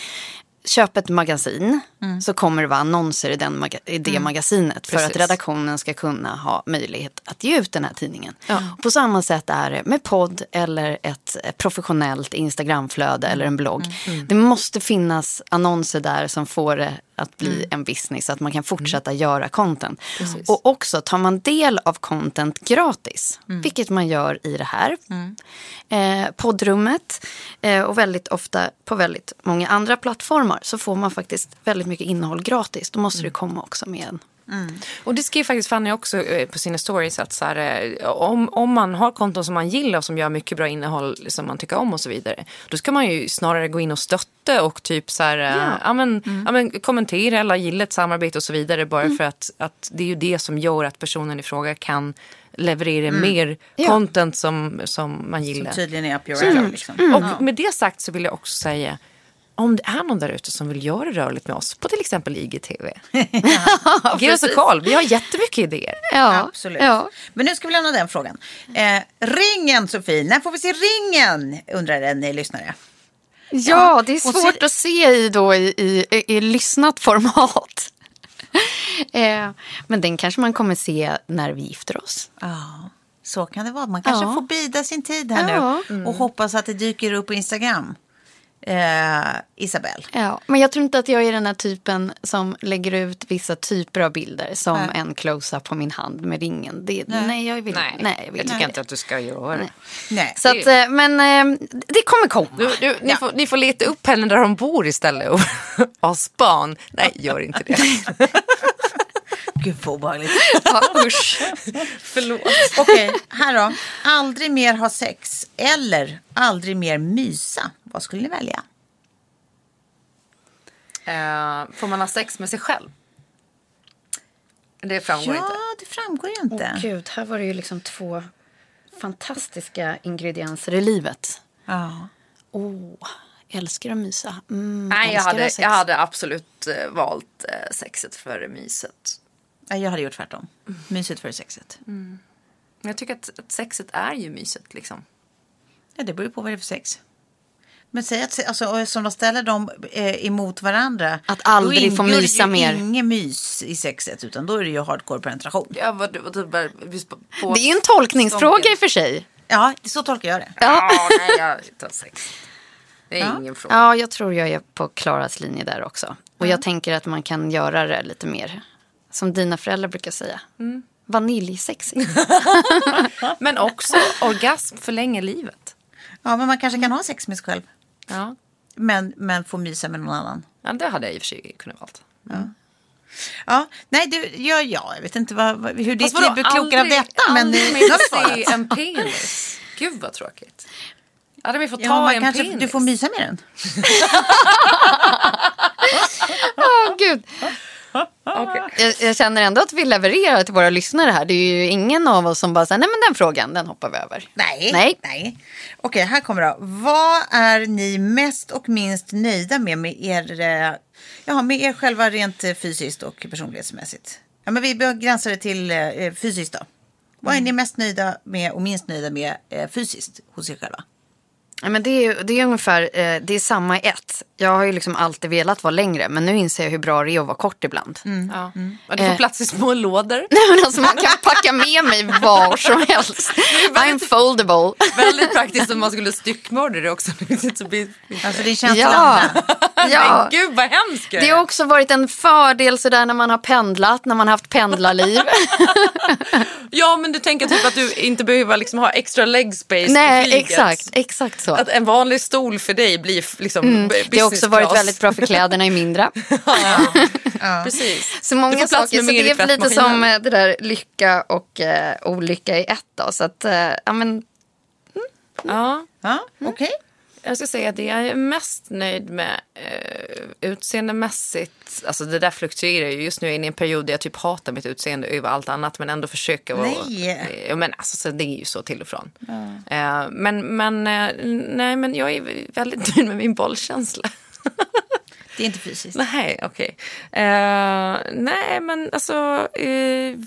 köp ett magasin så kommer det vara annonser i, den maga- i det magasinet för att Precis. redaktionen ska kunna ha möjlighet att ge ut den här tidningen. Ja. På samma sätt är det med podd eller ett professionellt Instagramflöde eller en blogg. Det måste finnas annonser där som får det att bli en business att man kan fortsätta göra content. Precis. Och också tar man del av content gratis, vilket man gör i det här eh, poddrummet eh, och väldigt ofta på väldigt många andra plattformar så får man faktiskt väldigt mycket innehåll gratis. Då måste det komma också med en. Och det skrev faktiskt Fanny också eh, på sina stories att så här, eh, om, om man har konton som man gillar och som gör mycket bra innehåll som man tycker om och så vidare. Då ska man ju snarare gå in och stötta och typ så här, ja. Ja, men, ja, men, kommentera eller gilla ett samarbete och så vidare. Bara för att, att det är ju det som gör att personen i fråga kan leverera mer Ja. content som, som man gillar. Som tydligen är up your alley. Liksom. Och med det sagt så vill jag också säga om det är någon där ute som vill göra rörligt med oss på till exempel IGTV. Ge oss en koll, vi har jättemycket idéer. Ja, Absolut. Ja. Men nu ska vi lämna den frågan. Eh, ringen Sofie, när får vi se ringen? Undrar en eh, lyssnare. Ja, det är svårt så- att se i, då, i, i, i, lyssnat format. eh, men den kanske man kommer se när vi gifter oss. Ja, så kan det vara. Man kanske Ja. får bida sin tid här Ja. nu och hoppas att det dyker upp på Instagram. Eh, Isabelle. Ja, men jag tror inte att jag är den här typen som lägger ut vissa typer av bilder som Nej. en close-up på min hand med ringen. Det, nej. Nej. jag vill, Nej, nej, jag vill jag tycker inte. inte att du ska göra det. Nej. Så att, eh, men eh, det kommer komma. Du, du, ni, får, ni får leta upp henne där hon bor istället och ha span. Nej, gör inte det. Gud vad obehagligt. Ja, usch. Förlåt. Okej, här då. Aldrig mer ha sex eller aldrig mer mysa. Vad skulle ni välja? Eh, får man ha sex med sig själv? Det framgår Ja, inte. det framgår ju inte. Åh, Gud, här var det ju liksom två fantastiska ingredienser i livet. Ja. Åh, älskar att mysa. Mm, Nej, jag hade, jag hade absolut eh, valt eh, sexet före myset. Jag hade gjort tvärtom. Mysigt för sexet. Men jag tycker att, att sexet är ju mysigt liksom. Ja, det beror ju på vad det är för sex. Men säg att alltså, som de ställer dem eh, emot varandra. Att aldrig då få mysa mer. inget mys i sexet utan då är det ju hardcore penetration. Ja, vad, vad, visst på, på Det är ju en tolkningsfråga i och för sig. Ja, så tolkar jag det. Ja, nej, jag tar sex. Det är ingen fråga. Ja, jag tror jag är på Klaras linje där också. Och jag tänker att man kan göra det lite mer, som dina föräldrar brukar säga. Mm. Vaniljsexigt. Men också orgasm förlänger livet. Ja, men man kanske kan ha sex med sig själv. Ja. Men, men få mysa med någon annan. ja, det hade jag i och för sig kunnat valt. Ja, nej, du, ja, ja, jag vet inte vad, vad, hur ditt liv blir klokare av detta. Men svarat. se en penis. Gud vad tråkigt. Hade vi fått Ja, ta en kanske, penis? du får mysa med den. Åh, gud. Okej. Jag, jag känner ändå att vi levererar till våra lyssnare här. Det är ju ingen av oss som bara säger, nej men den frågan, den hoppar vi över. Nej. Nej. nej. Okej, här kommer då. Vad är ni mest och minst nöjda med med er, eh, ja, med er själva rent eh, fysiskt och personlighetsmässigt? Ja, men vi begränsar det till eh, fysiskt då. Vad är ni mest nöjda med och minst nöjda med eh, fysiskt hos er själva? Ja, men det, är, det är ungefär eh, det är samma i ett. Jag har ju liksom alltid velat vara längre, men nu inser jag hur bra det är att vara kort ibland. Ja. Men du får plats i små lådor. Nej, men alltså, man kan packa med mig var som helst. I'm foldable. Väldigt praktiskt om man skulle styckmörda det också. Alltså det känns Ja. ja. Men gud vad hemskt Det har också varit en fördel sådär när man har pendlat, när man har haft pendlarliv. Ja men du tänker typ att du inte behöver liksom ha extra leg space Nej, exakt, exakt så. Att en vanlig stol för dig blir liksom mm, Det har också varit väldigt bra för kläderna är mindre. Precis. Så många saker. Så mer det i är lite som eh, det där lycka och eh, olycka i ett. Då. Så att, eh, ja men Ja. Ja, okej. Jag ska säga att det jag är mest nöjd med eh, utseendemässigt, alltså det där fluktuerar ju. Just nu är jag inne i en period där jag typ hatar mitt utseende över allt annat men ändå försöker vara... Nej. Eh, men alltså så det är ju så till och från. Eh, men, men, eh, nej men jag är väldigt nöjd med min bollkänsla. Det är inte fysiskt. nej, okej. Eh, nej men alltså, eh,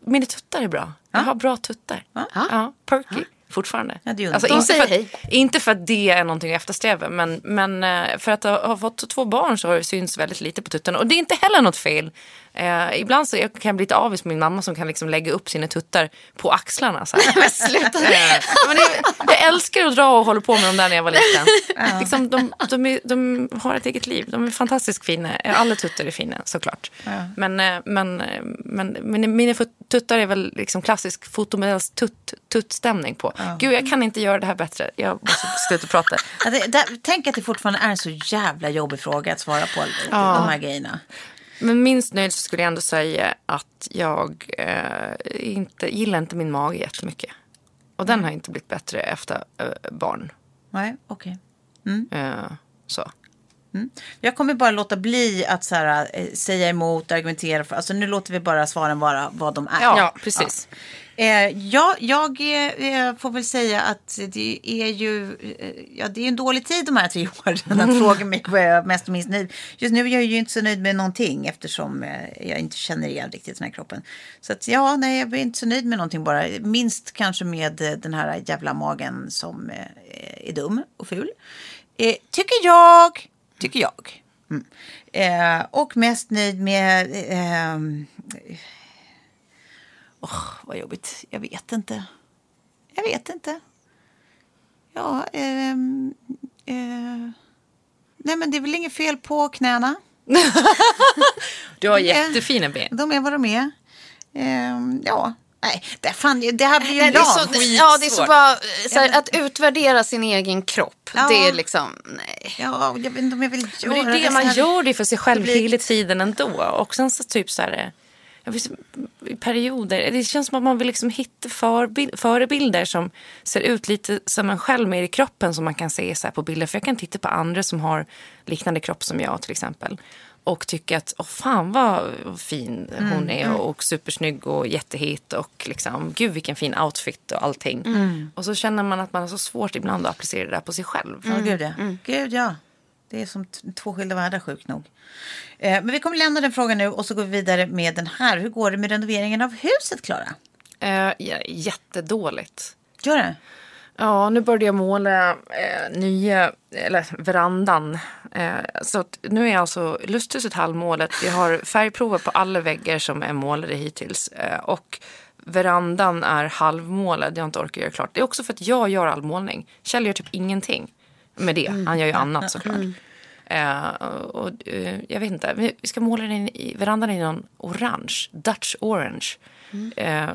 mina tuttar är bra. Jag har bra tuttar. Ja, perky. Fortfarande. Ja, det alltså, inte, för att, inte för att det är någonting att eftersträva men, men eh, för att ha, fått två barn så har det synts väldigt lite på tuttarna. Och det är inte heller något fel. Eh, ibland så kan jag bli lite avis på min mamma som kan liksom lägga upp sina tuttar på axlarna. Så här. men sluta. Eh, men jag, jag älskar att dra och hålla på med dem där när jag var liten. Liksom, de, de, är, de har ett eget liv. De är fantastiskt fina. Alla tuttar är fina såklart. Men, eh, men, eh, men, men mina tuttar är väl liksom klassisk fotomodells tutt, tuttstämning på. Gud, jag kan inte göra det här bättre. Jag måste sluta prata. Ja, det, tänk att det fortfarande är en så jävla jobbig fråga att svara på de här grejerna. Men minst nöjd så skulle jag ändå säga att jag eh, inte, gillar inte min mage jättemycket. Och den har inte blivit bättre efter eh, barn. Nej, okej. Eh, så. Jag kommer bara låta bli att så här, eh, säga emot, argumentera. För, alltså nu låter vi bara svaren vara vad de är. Ja, precis. Eh, ja, jag eh, får väl säga att det är ju eh, ja, det är en dålig tid de här tre åren att fråga mig vad jag är mest och minst nöjd. Just nu är jag ju inte så nöjd med någonting eftersom eh, jag inte känner igen riktigt den här kroppen. Så att ja, nej, jag är inte så nöjd med någonting bara. Minst kanske med eh, den här jävla magen som eh, är dum och ful. Eh, tycker jag. Tycker jag. Mm. Eh, och mest nöjd med... Eh, Åh, vad jobbigt. Jag vet inte. Jag vet inte. Ja, ehm, eh, nej men det är väl inget fel på knäna. Du har jättefina ben. De är vad de är. Ehm, ja, nej, det, fan, det här blir ju Nej, det är så, ja, det är så bara, så här, att utvärdera sin egen kropp. Ja. Det är liksom, nej. Ja, jag vet inte om jag vill göra Men det är det man så här. gör det för sig själv Det blir- hela tiden ändå. Och sen så typ så här. eh, Jag vet, I perioder. Det känns som att man vill liksom hitta förebilder som ser ut lite som en själv mer i kroppen som man kan se så här på bilder. För jag kan titta på andra som har liknande kropp som jag till exempel. Och tycka att, åh fan vad fin hon är och, och supersnygg och jättehit och liksom, gud vilken fin outfit och allting. Och så känner man att man har så svårt ibland att applicera det där på sig själv. Ja, gud ja. Gud ja. Det är som två skilda världar sjukt nog. Eh, men vi kommer lämna den frågan nu och så går vi vidare med den här. Hur går det med renoveringen av huset, Klara? Eh, jättedåligt. Gör det? Ja, nu började jag måla eh, nya, eller verandan. Eh, så nu är alltså lusthuset halvmålet. Jag har färgprover på alla väggar som är målade hittills. Eh, och verandan är halvmålad. Jag har inte orkat göra klart. Det är också för att jag gör all målning. Kjell gör typ ingenting med det. Han gör ju annat såklart. Eh, och, och, eh, jag vet inte, vi vi ska måla den i verandan i någon orange, Dutch orange. Eh,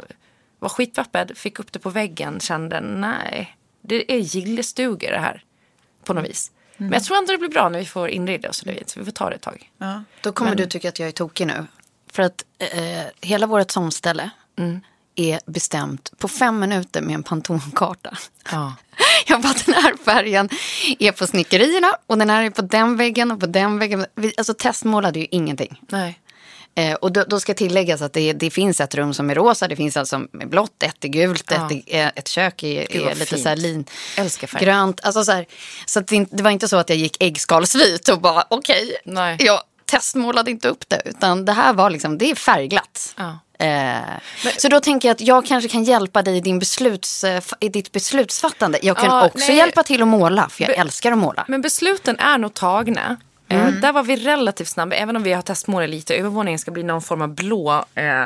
var skitvappad, fick upp det på väggen, kände nej, det är gillestuga det här. På något vis. Men jag tror ändå det blir bra när vi får inreda oss vet, så vi får ta det ett tag. Ja. Då kommer du tycka att jag är tokig nu. För att eh, hela vårt somställe är bestämt på fem minuter med en Pantone-karta. Ja. Jag bara, den här färgen är på snickerierna och den här är på den väggen och på den väggen. Vi, alltså testmålade ju ingenting. Nej. Eh, och då, då ska tilläggas att det, det finns ett rum som är rosa, det finns alltså med blått, ett är gult, Ja. ett, är, ett kök är, Gud, är lite fint. så här lin, grönt. Alltså så här, så det, det var inte så att jag gick äggskalsvit och bara okej, Nej. jag testmålade inte upp det. Utan det här var liksom, det är färgglatt. Ja. Eh, så då tänker jag att jag kanske kan hjälpa dig i, din besluts, eh, i ditt beslutsfattande. Jag kan Ja, också nej. hjälpa till att måla, för jag Be- älskar att måla. Men besluten är nog tagna. Eh, där var vi relativt snabba, även om vi har testmålat lite. Övervåningen ska bli någon form av blå, eh,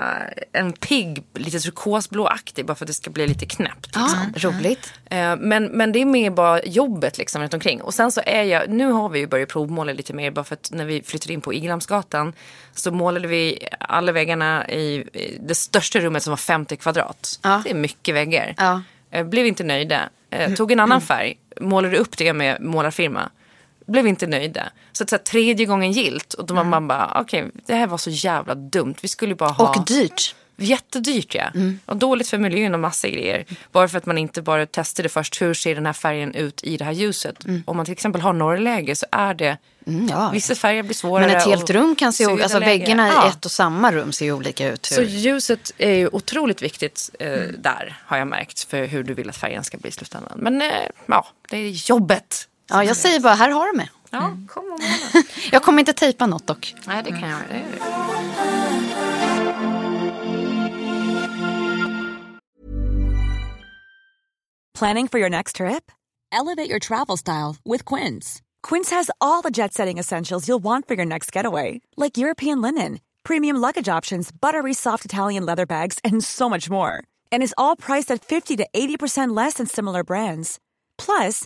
en pigg, lite turkosblåaktig bara för att det ska bli lite knäppt. Ja, Liksom. roligt. Eh, Men, men det är mer bara jobbet liksom runt omkring. Och sen så är jag, nu har vi ju börjat provmåla lite mer bara för att när vi flyttade in på Igelhamnsgatan så målade vi alla väggarna i, det största rummet som var 50 kvadrat. Ja. Det är mycket väggar. Ja. Eh, Blev inte nöjda. Eh, Tog en annan färg, målade upp det med målarfirma. Blev inte nöjda. Så, att, så här, tredje gången gilt och då var man bara, okej det här var så jävla dumt. Vi skulle bara ha... Och dyrt. Jättedyrt ja. Och dåligt för miljön och massa grejer. Bara för att man inte bara testade först hur ser den här färgen ut i det här ljuset. Om man till exempel har norrläge så är det Mm, ja. vissa färger blir svårare. Men ett helt rum kan se olika, alltså väggarna Ja. i ett och samma rum ser ju olika ut. Så Hur... ljuset är ju otroligt viktigt eh, där har jag märkt för hur du vill att färgen ska bli i slutändan. Men eh, ja, det är jobbet. Ja, jag säger bara, här har du mig. Ja, kom och måla. Jag kommer inte tejpa något dock. Nej, det kan jag göra. Det jag. Planning for your next trip? Elevate your travel style with Quince. Quince has all the jet setting essentials you'll want for your next getaway, like European linen, premium luggage options, buttery soft Italian leather bags, and so much more. And is all priced at 50 to 80% less than similar brands. Plus,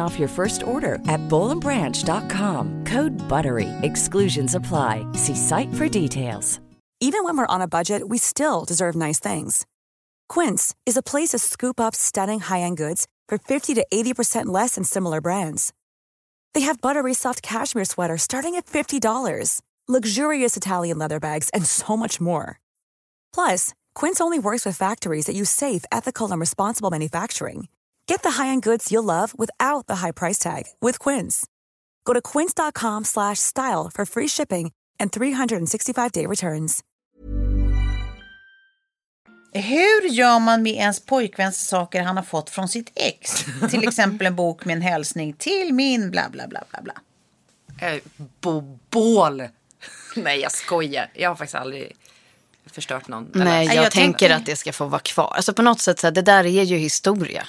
off your first order at bowlandbranch.com. Code BUTTERY. Exclusions apply. See site for details. Even when we're on a budget, we still deserve nice things. Quince is a place to scoop up stunning high-end goods for 50 to 80% less than similar brands. They have buttery soft cashmere sweaters starting at $50, luxurious Italian leather bags, and so much more. Plus, Quince only works with factories that use safe, ethical, and responsible manufacturing. Get the high-end goods you'll love without the high price tag with Quince. Go to quince.com slash style for free shipping and 365-day returns. Hur gör man med ens pojkväns saker han har fått från sitt ex? Till exempel en bok med en hälsning till min bla bla bla bla bla. Eh, Bobål. Nej, jag skojar. Jag har faktiskt aldrig förstört någon. Nej, jag, jag tänker tänker- att det ska få vara kvar. Alltså på något sätt, så här, det där är ju historia.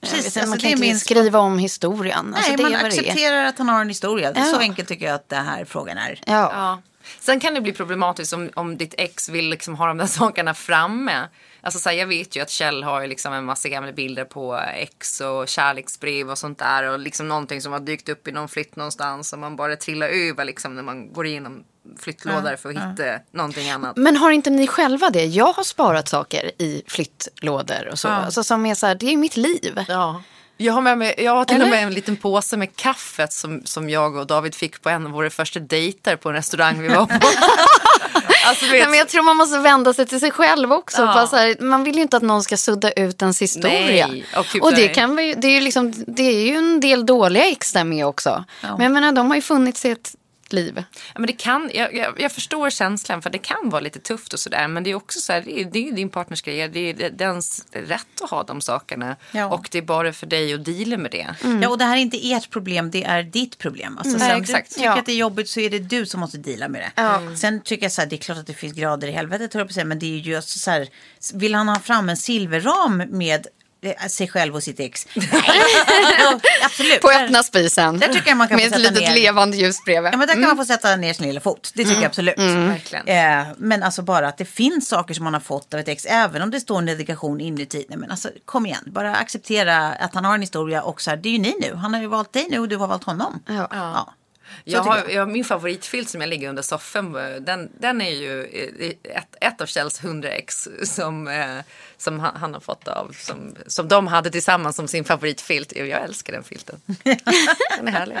Precis, inte, alltså, man kan inte min- skriva om historien. Alltså, Nej, det man accepterar att han har en historia. Ja. Så enkelt tycker jag att det här frågan är. Ja. Ja. Sen kan det bli problematiskt om, om ditt ex vill liksom ha de där sakerna framme. Alltså så här, jag vet ju att Kjell har liksom en massa gamla bilder på ex och kärleksbrev och sånt där. Och liksom någonting som har dykt upp i någon flytt någonstans. Och man bara trillar över liksom när man går igenom flyttlådor för att hitta någonting annat. Men har inte ni själva det? Jag har sparat saker i flyttlådor och så. Alltså, som är så här, det är mitt liv. Ja. Jag har, med mig, jag har till Eller? och med en liten påse med kaffet som, som jag och David fick på en av våra första dejter på en restaurang vi var på. alltså, vet, Nej, men jag tror man måste vända sig till sig själv också. Ja. Här, man vill ju inte att någon ska sudda ut ens historia. Nej, och typ och det, kan vi, det, är ju liksom, det är ju en del dåliga ex där med också. Men jag menar, de har ju funnits i ett liv. Ja, men det kan, jag, jag, jag förstår känslan för det kan vara lite tufft och sådär. Men det är också så här, det är, det är din partners grej. Det är dens rätt att ha de sakerna. Ja. Och det är bara för dig att deala med det. Ja, och det här är inte ert problem, det är ditt problem. Alltså, Mm. sen, exakt. Du tycker Ja. att det är jobbigt så är det du som måste deala med det. Sen tycker jag så här, det är klart att det finns grader i helvetet, men det är ju just så här, vill han ha fram en silverram med sig själv och sitt ex? Nej, absolut. På öppna spisen. Där tycker jag man kan med få ett litet ner. levande ljus bredvid. Ja, men där kan man få sätta ner sin lilla fot. Det tycker jag absolut. Verkligen. Eh, men alltså bara att det finns saker som man har fått av ett ex, även om det står en dedikation inuti. Nej, men alltså kom igen, bara acceptera att han har en historia och så här, det är ju ni nu. Han har ju valt dig nu och du har valt honom. Ja. Ja. Jag har, jag, min favoritfilt som jag ligger under soffan, den, den är ju ett, ett av Kjells hundra ex som, eh, som han, han har fått av, som, som de hade tillsammans som sin favoritfilt. Jag älskar den filten. Den är härlig.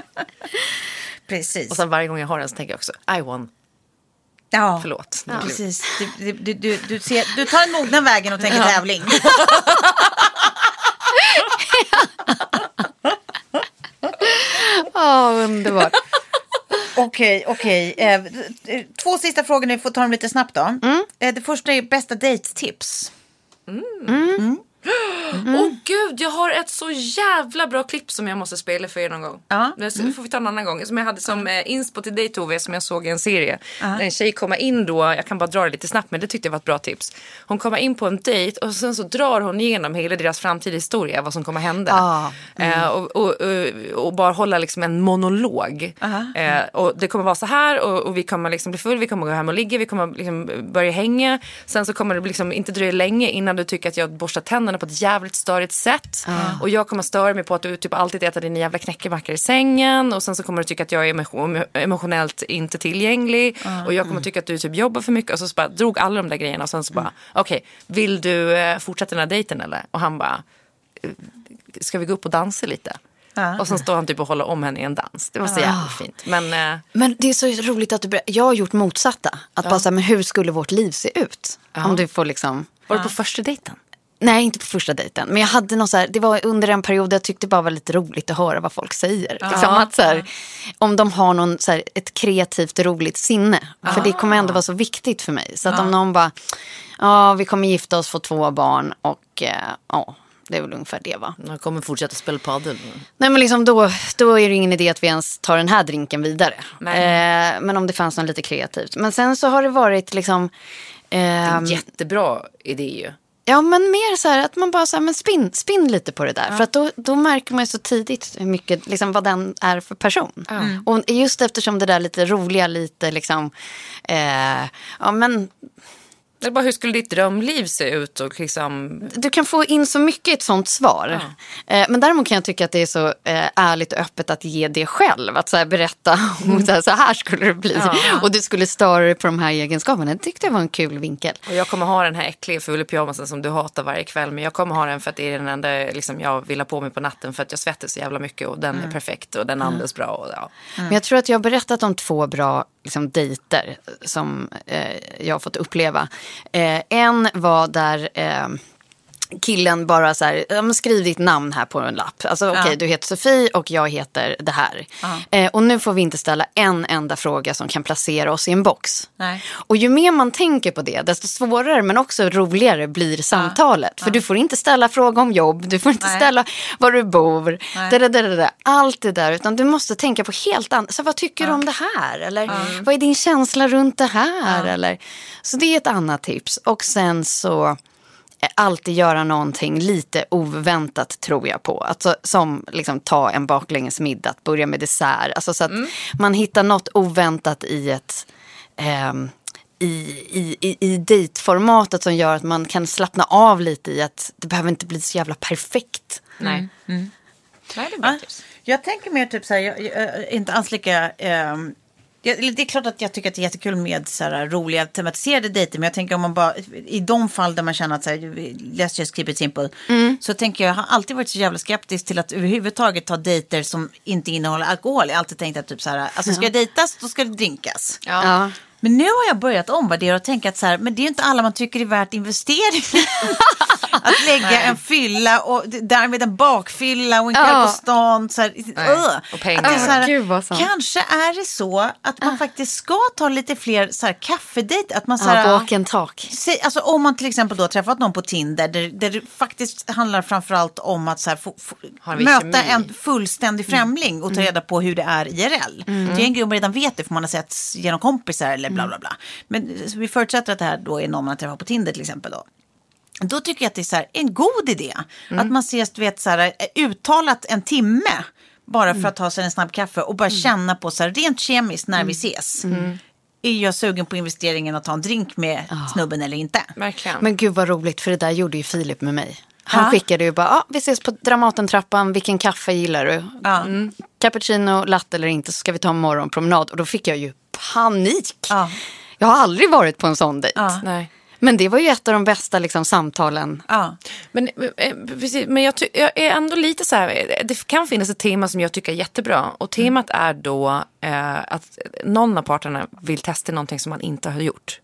Precis. Och sen varje gång jag har den så tänker jag också, I won. ja. Förlåt. Ja, precis. Du, du, du, du, ser, du tar den mogna vägen och tänker tävling. Ja, underbart. Okej, okej. Eh, två sista frågor nu, får ta dem lite snabbt då. Mm. Eh, det första är bästa dejttips. Åh gud, jag har ett så jävla bra klipp som jag måste spela för er någon gång. Ja. Det får vi ta en annan gång. Som jag hade som eh, inspo till dig Tove, som jag såg i en serie. Där en tjej kommer in då, jag kan bara dra det lite snabbt men det tyckte jag var ett bra tips. Hon kommer in på en dejt och sen så drar hon igenom hela deras framtida historia, vad som kommer hända. Ah, Eh, och, och, och, och bara hålla liksom en monolog. Eh, och det kommer vara så här och, vi kommer liksom bli full, vi kommer gå hem och ligga, vi kommer liksom börja hänga. Sen så kommer det liksom inte dröja länge innan du tycker att jag borstar tänderna på ett jävligt störigt sätt. Och jag kommer störa mig på att du typ alltid äter dina jävla knäckemackor i sängen. Och sen så kommer du tycka att jag är emo- emotionellt inte tillgänglig. Och jag kommer tycka att du typ jobbar för mycket. Och så, så bara drog alla de där grejerna och sen så bara, okej, vill du eh, fortsätta den här dejten eller? Och han bara, "Eh, ska vi gå upp och dansa lite? Ja. Och sen står han typ och håller om henne i en dans. Det var så jävla fint. Men eh, Men det är så roligt att du. Jag har gjort motsatta. Att bara säga, men hur skulle vårt liv se ut? Om du får liksom... var du på första dejten? Nej, inte på första dejten. Men jag hade något så här, det var under en period jag tyckte det bara var lite roligt att höra vad folk säger. Liksom att så här, om de har någon, så här, ett kreativt roligt sinne. För det kommer ändå vara så viktigt för mig. Så att om någon bara, ja vi kommer gifta oss, få två barn och eh, ja. Det är väl ungefär det va? Jag kommer fortsätta spela padel. Nej men liksom då, då är det ingen idé att vi ens tar den här drinken vidare. Nej. Eh, men om det fanns något lite kreativt. Men sen så har det varit liksom... ehm, Jättebra idé ju. Ja, men mer så här att man bara så här, men spinn, spinn lite på det där. För att då, då märker man ju så tidigt hur mycket, liksom, vad den är för person. Och just eftersom det där lite roliga, lite liksom, eh, ja men Eller bara, hur skulle ditt drömliv se ut? Och liksom... du kan få in så mycket i ett sånt svar. Eh, men däremot kan jag tycka att det är så eh, ärligt och öppet att ge det själv. Att så här, berätta om så här, så här skulle det bli. Och du skulle störa dig på de här egenskaperna. Det tyckte jag var en kul vinkel. Och jag kommer ha den här äckliga fula pyjamasen som du hatar varje kväll. Men jag kommer ha den för att det är den enda liksom, jag vill ha på mig på natten. För att jag svettas så jävla mycket och den är perfekt och den andas bra. Och, ja. Men jag tror att jag har berättat om två bra liksom, dejter som eh, jag har fått uppleva. Eh, en var där eh, killen bara så här, ja, skriv ditt namn här på en lapp. Alltså okej, du heter Sofie och jag heter det här. Eh, och nu får vi inte ställa en enda fråga som kan placera oss i en box. Nej. Och ju mer man tänker på det, desto svårare men också roligare blir samtalet. För du får inte ställa fråga om jobb, du får inte Nej. ställa var du bor, det, det, det. allt det där. Utan du måste tänka på helt annat. Så vad tycker du om det här? Eller vad är din känsla runt det här? Eller, så det är ett annat tips. Och sen så alltid göra någonting lite oväntat tror jag på. Alltså, som liksom ta en baklängesmiddag, att börja med dessert. Alltså, så att man hittar något oväntat i ett ehm, i, i, i, i dejtformatet som gör att man kan slappna av lite i att det behöver inte bli så jävla perfekt. Nej. Nej, det är bra tips. Jag tänker mer typ så här, jag, jag inte alls lika... eller det är klart att jag tycker att det är jättekul med så här, roliga tematiserade dejter. Men jag tänker om man bara, i de fall där man känner att så här, let's just keep it simple. Så tänker jag, jag har alltid varit så jävla skeptisk till att överhuvudtaget ta dejter som inte innehåller alkohol. Jag har alltid tänkt att typ så här, alltså ska jag dejtas då ska det drinkas. Ja. Men nu har jag börjat omvärdera och tänka att så här, men det är inte alla man tycker är värt investeringen. att lägga en fylla och därmed en bakfylla och en kväll Ja. på stan. Så här, ugh. Och pengar. Att så här, gud, vad sant. kanske är det så att man faktiskt ska ta lite fler så här, kaffedejt. Att man så Ja, här, and talk. Säg, alltså om man till exempel då har träffat någon på Tinder där, där det faktiskt handlar framförallt om att så här, få, få, möta kemi? en fullständig främling och ta reda på hur det är IRL. Det är en grej man redan vet det för man har sett genom kompisar eller bla bla bla. Men vi förutsätter att det här då är någon man har träffat på Tinder till exempel då. Då tycker jag att det är så här, en god idé. Att man ses, du vet, så här, eh, uttalat en timme. Bara för att ta sig en snabb kaffe och bara känna på så här, rent kemiskt när vi ses. Är jag sugen på investeringen att ta en drink med snubben eller inte? Verkligen. Men gud vad roligt, för det där gjorde ju Filip med mig. Han Ja. skickade ju bara, ah, vi ses på Dramatentrappan, vilken kaffe gillar du? Ja. Mm. Cappuccino, latte eller inte, så ska vi ta en morgonpromenad. Och då fick jag ju panik. Ja. Jag har aldrig varit på en sån dejt. Ja. Nej. Men det var ju ett av de bästa liksom, samtalen. Ja. Men, eh, precis, men jag, jag är ändå lite så här, eh, det kan finnas ett tema som jag tycker är jättebra. Och temat är då eh, att någon av parterna vill testa någonting som man inte har gjort.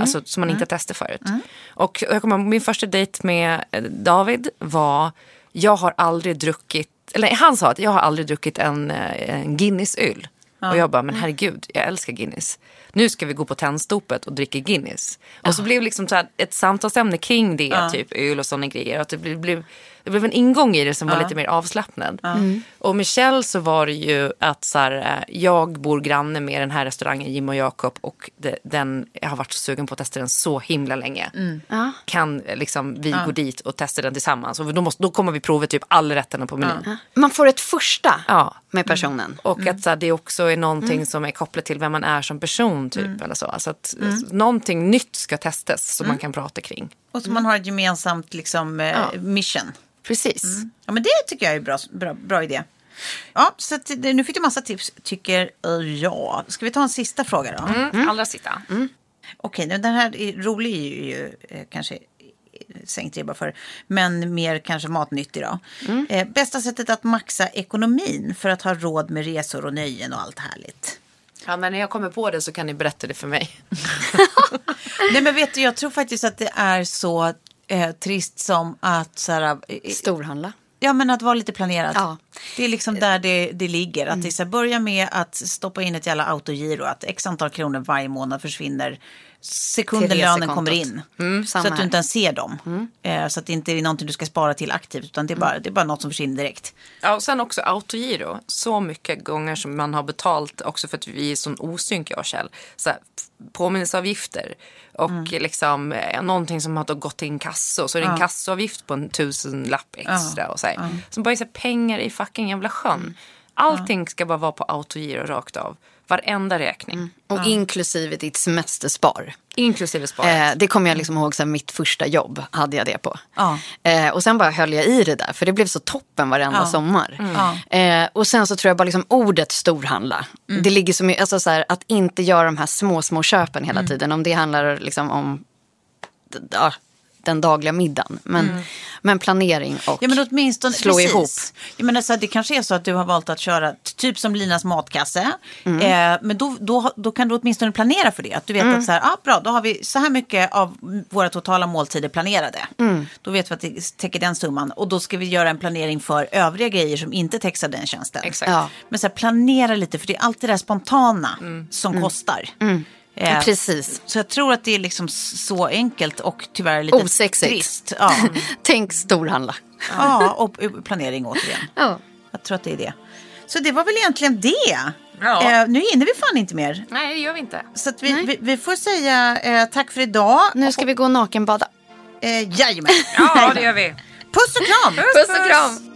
Alltså som man inte har testat förut. Och jag kommer min första dejt med eh, David var, jag har aldrig druckit, eller han sa att jag har aldrig druckit en, en Guinness-öl. Och jag bara, men herregud, jag älskar Guinness. Nu ska vi gå på tennstopet och dricka Guinness. Och så blev liksom så ett samtalsämne kring det, typ öl och sådana grejer. Att det blev, blev, det blev en ingång i det som var lite mer avslappnad. Och Michelle så var det ju att så här, eh, jag bor granne med den här restaurangen Jim och Jakob och det, den, jag har varit så sugen på att testa den så himla länge. Ja. Kan liksom, vi gå dit och testa den tillsammans? Och då, måste, då kommer vi prova typ alla rätterna på menyn. Man får ett första Ja. med personen. Och att så här, det också är någonting som är kopplat till vem man är som person. Typ, eller så. Alltså att någonting nytt ska testas som man kan prata kring. Och så man har ett gemensamt liksom, eh, mission. Precis. Ja, men det tycker jag är bra, bra, bra idé. Ja, så att, det- nu fick du massa tips tycker jag. Ska vi ta en sista fråga då? Allra sista. Okej, nu den här är rolig är ju, ju eh, kanske sänkt ribba för, men mer kanske matnyttig då. Eh, bästa sättet att maxa ekonomin för att ha råd med resor och nöjen och allt härligt. Ja, men när jag kommer på det så kan ni berätta det för mig. Nej men vet du, jag tror faktiskt att det är så eh, trist som att så här, eh, Storhandla. Ja, men att vara lite planerad. Ja. Det är liksom där det, det ligger. Att det är så här, börja med att stoppa in ett jävla autogiro. Att x antal kronor varje månad försvinner sekunden Till lönen resekontot. kommer in. Mm, så att du inte ens ser dem. Eh, så att det inte är någonting du ska spara till aktivt. Utan det är bara, det är bara något som försvinner direkt. Ja, och sen också autogiro. Så mycket gånger som man har betalt också för att vi är sån osynk jag och Kjell. Så här, påminnelseavgifter och liksom eh, någonting som har gått till en kasso. Så är det en kassoavgift på en tusenlapp extra. Och så här. Som bara är så här, pengar i fucking jävla sjön. Allting ska bara vara på autogiro rakt av. Varenda räkning. Och inklusive ditt semesterspar. Inklusive sparet. Eh, det kommer jag liksom ihåg, så här, mitt första jobb hade jag det på. Ja. Eh, och sen bara höll jag i det där, för det blev så toppen varenda Ja. sommar. Ja. Eh, och sen så tror jag bara liksom ordet storhandla. Det ligger så mycket, alltså så här, att inte göra de här små, små köpen hela tiden. Om det handlar liksom om ja, den dagliga middagen. Men, men planering och Ja men åtminstone slå precis. ihop. Jag menar, så här, det kanske är så att du har valt att köra typ som Linas matkasse. Mm. Eh, men då, då, då kan du åtminstone planera för det. Att du vet Mm. att så här, ah, bra, då har vi så här mycket av våra totala måltider planerade. Mm. Då vet vi att det täcker den summan. Och då ska vi göra en planering för övriga grejer som inte täcks av den tjänsten. Exakt. Ja. Men så här, planera lite, för det är alltid det där spontana som kostar. Eh. Precis. Så jag tror att det är liksom så enkelt och tyvärr lite Osexigt. trist. Ja. Tänk storhandla. Ja, och planering återigen. Ja. Jag tror att det är det. Så det var väl egentligen det. Ja. Eh, nu hinner vi fan inte mer. Nej, det gör vi inte. Så att vi, vi, vi får säga eh, tack för idag. Nu ska vi gå och nakenbada. Eh, jajamän. Ja, det gör vi. Puss och kram. Puss och kram.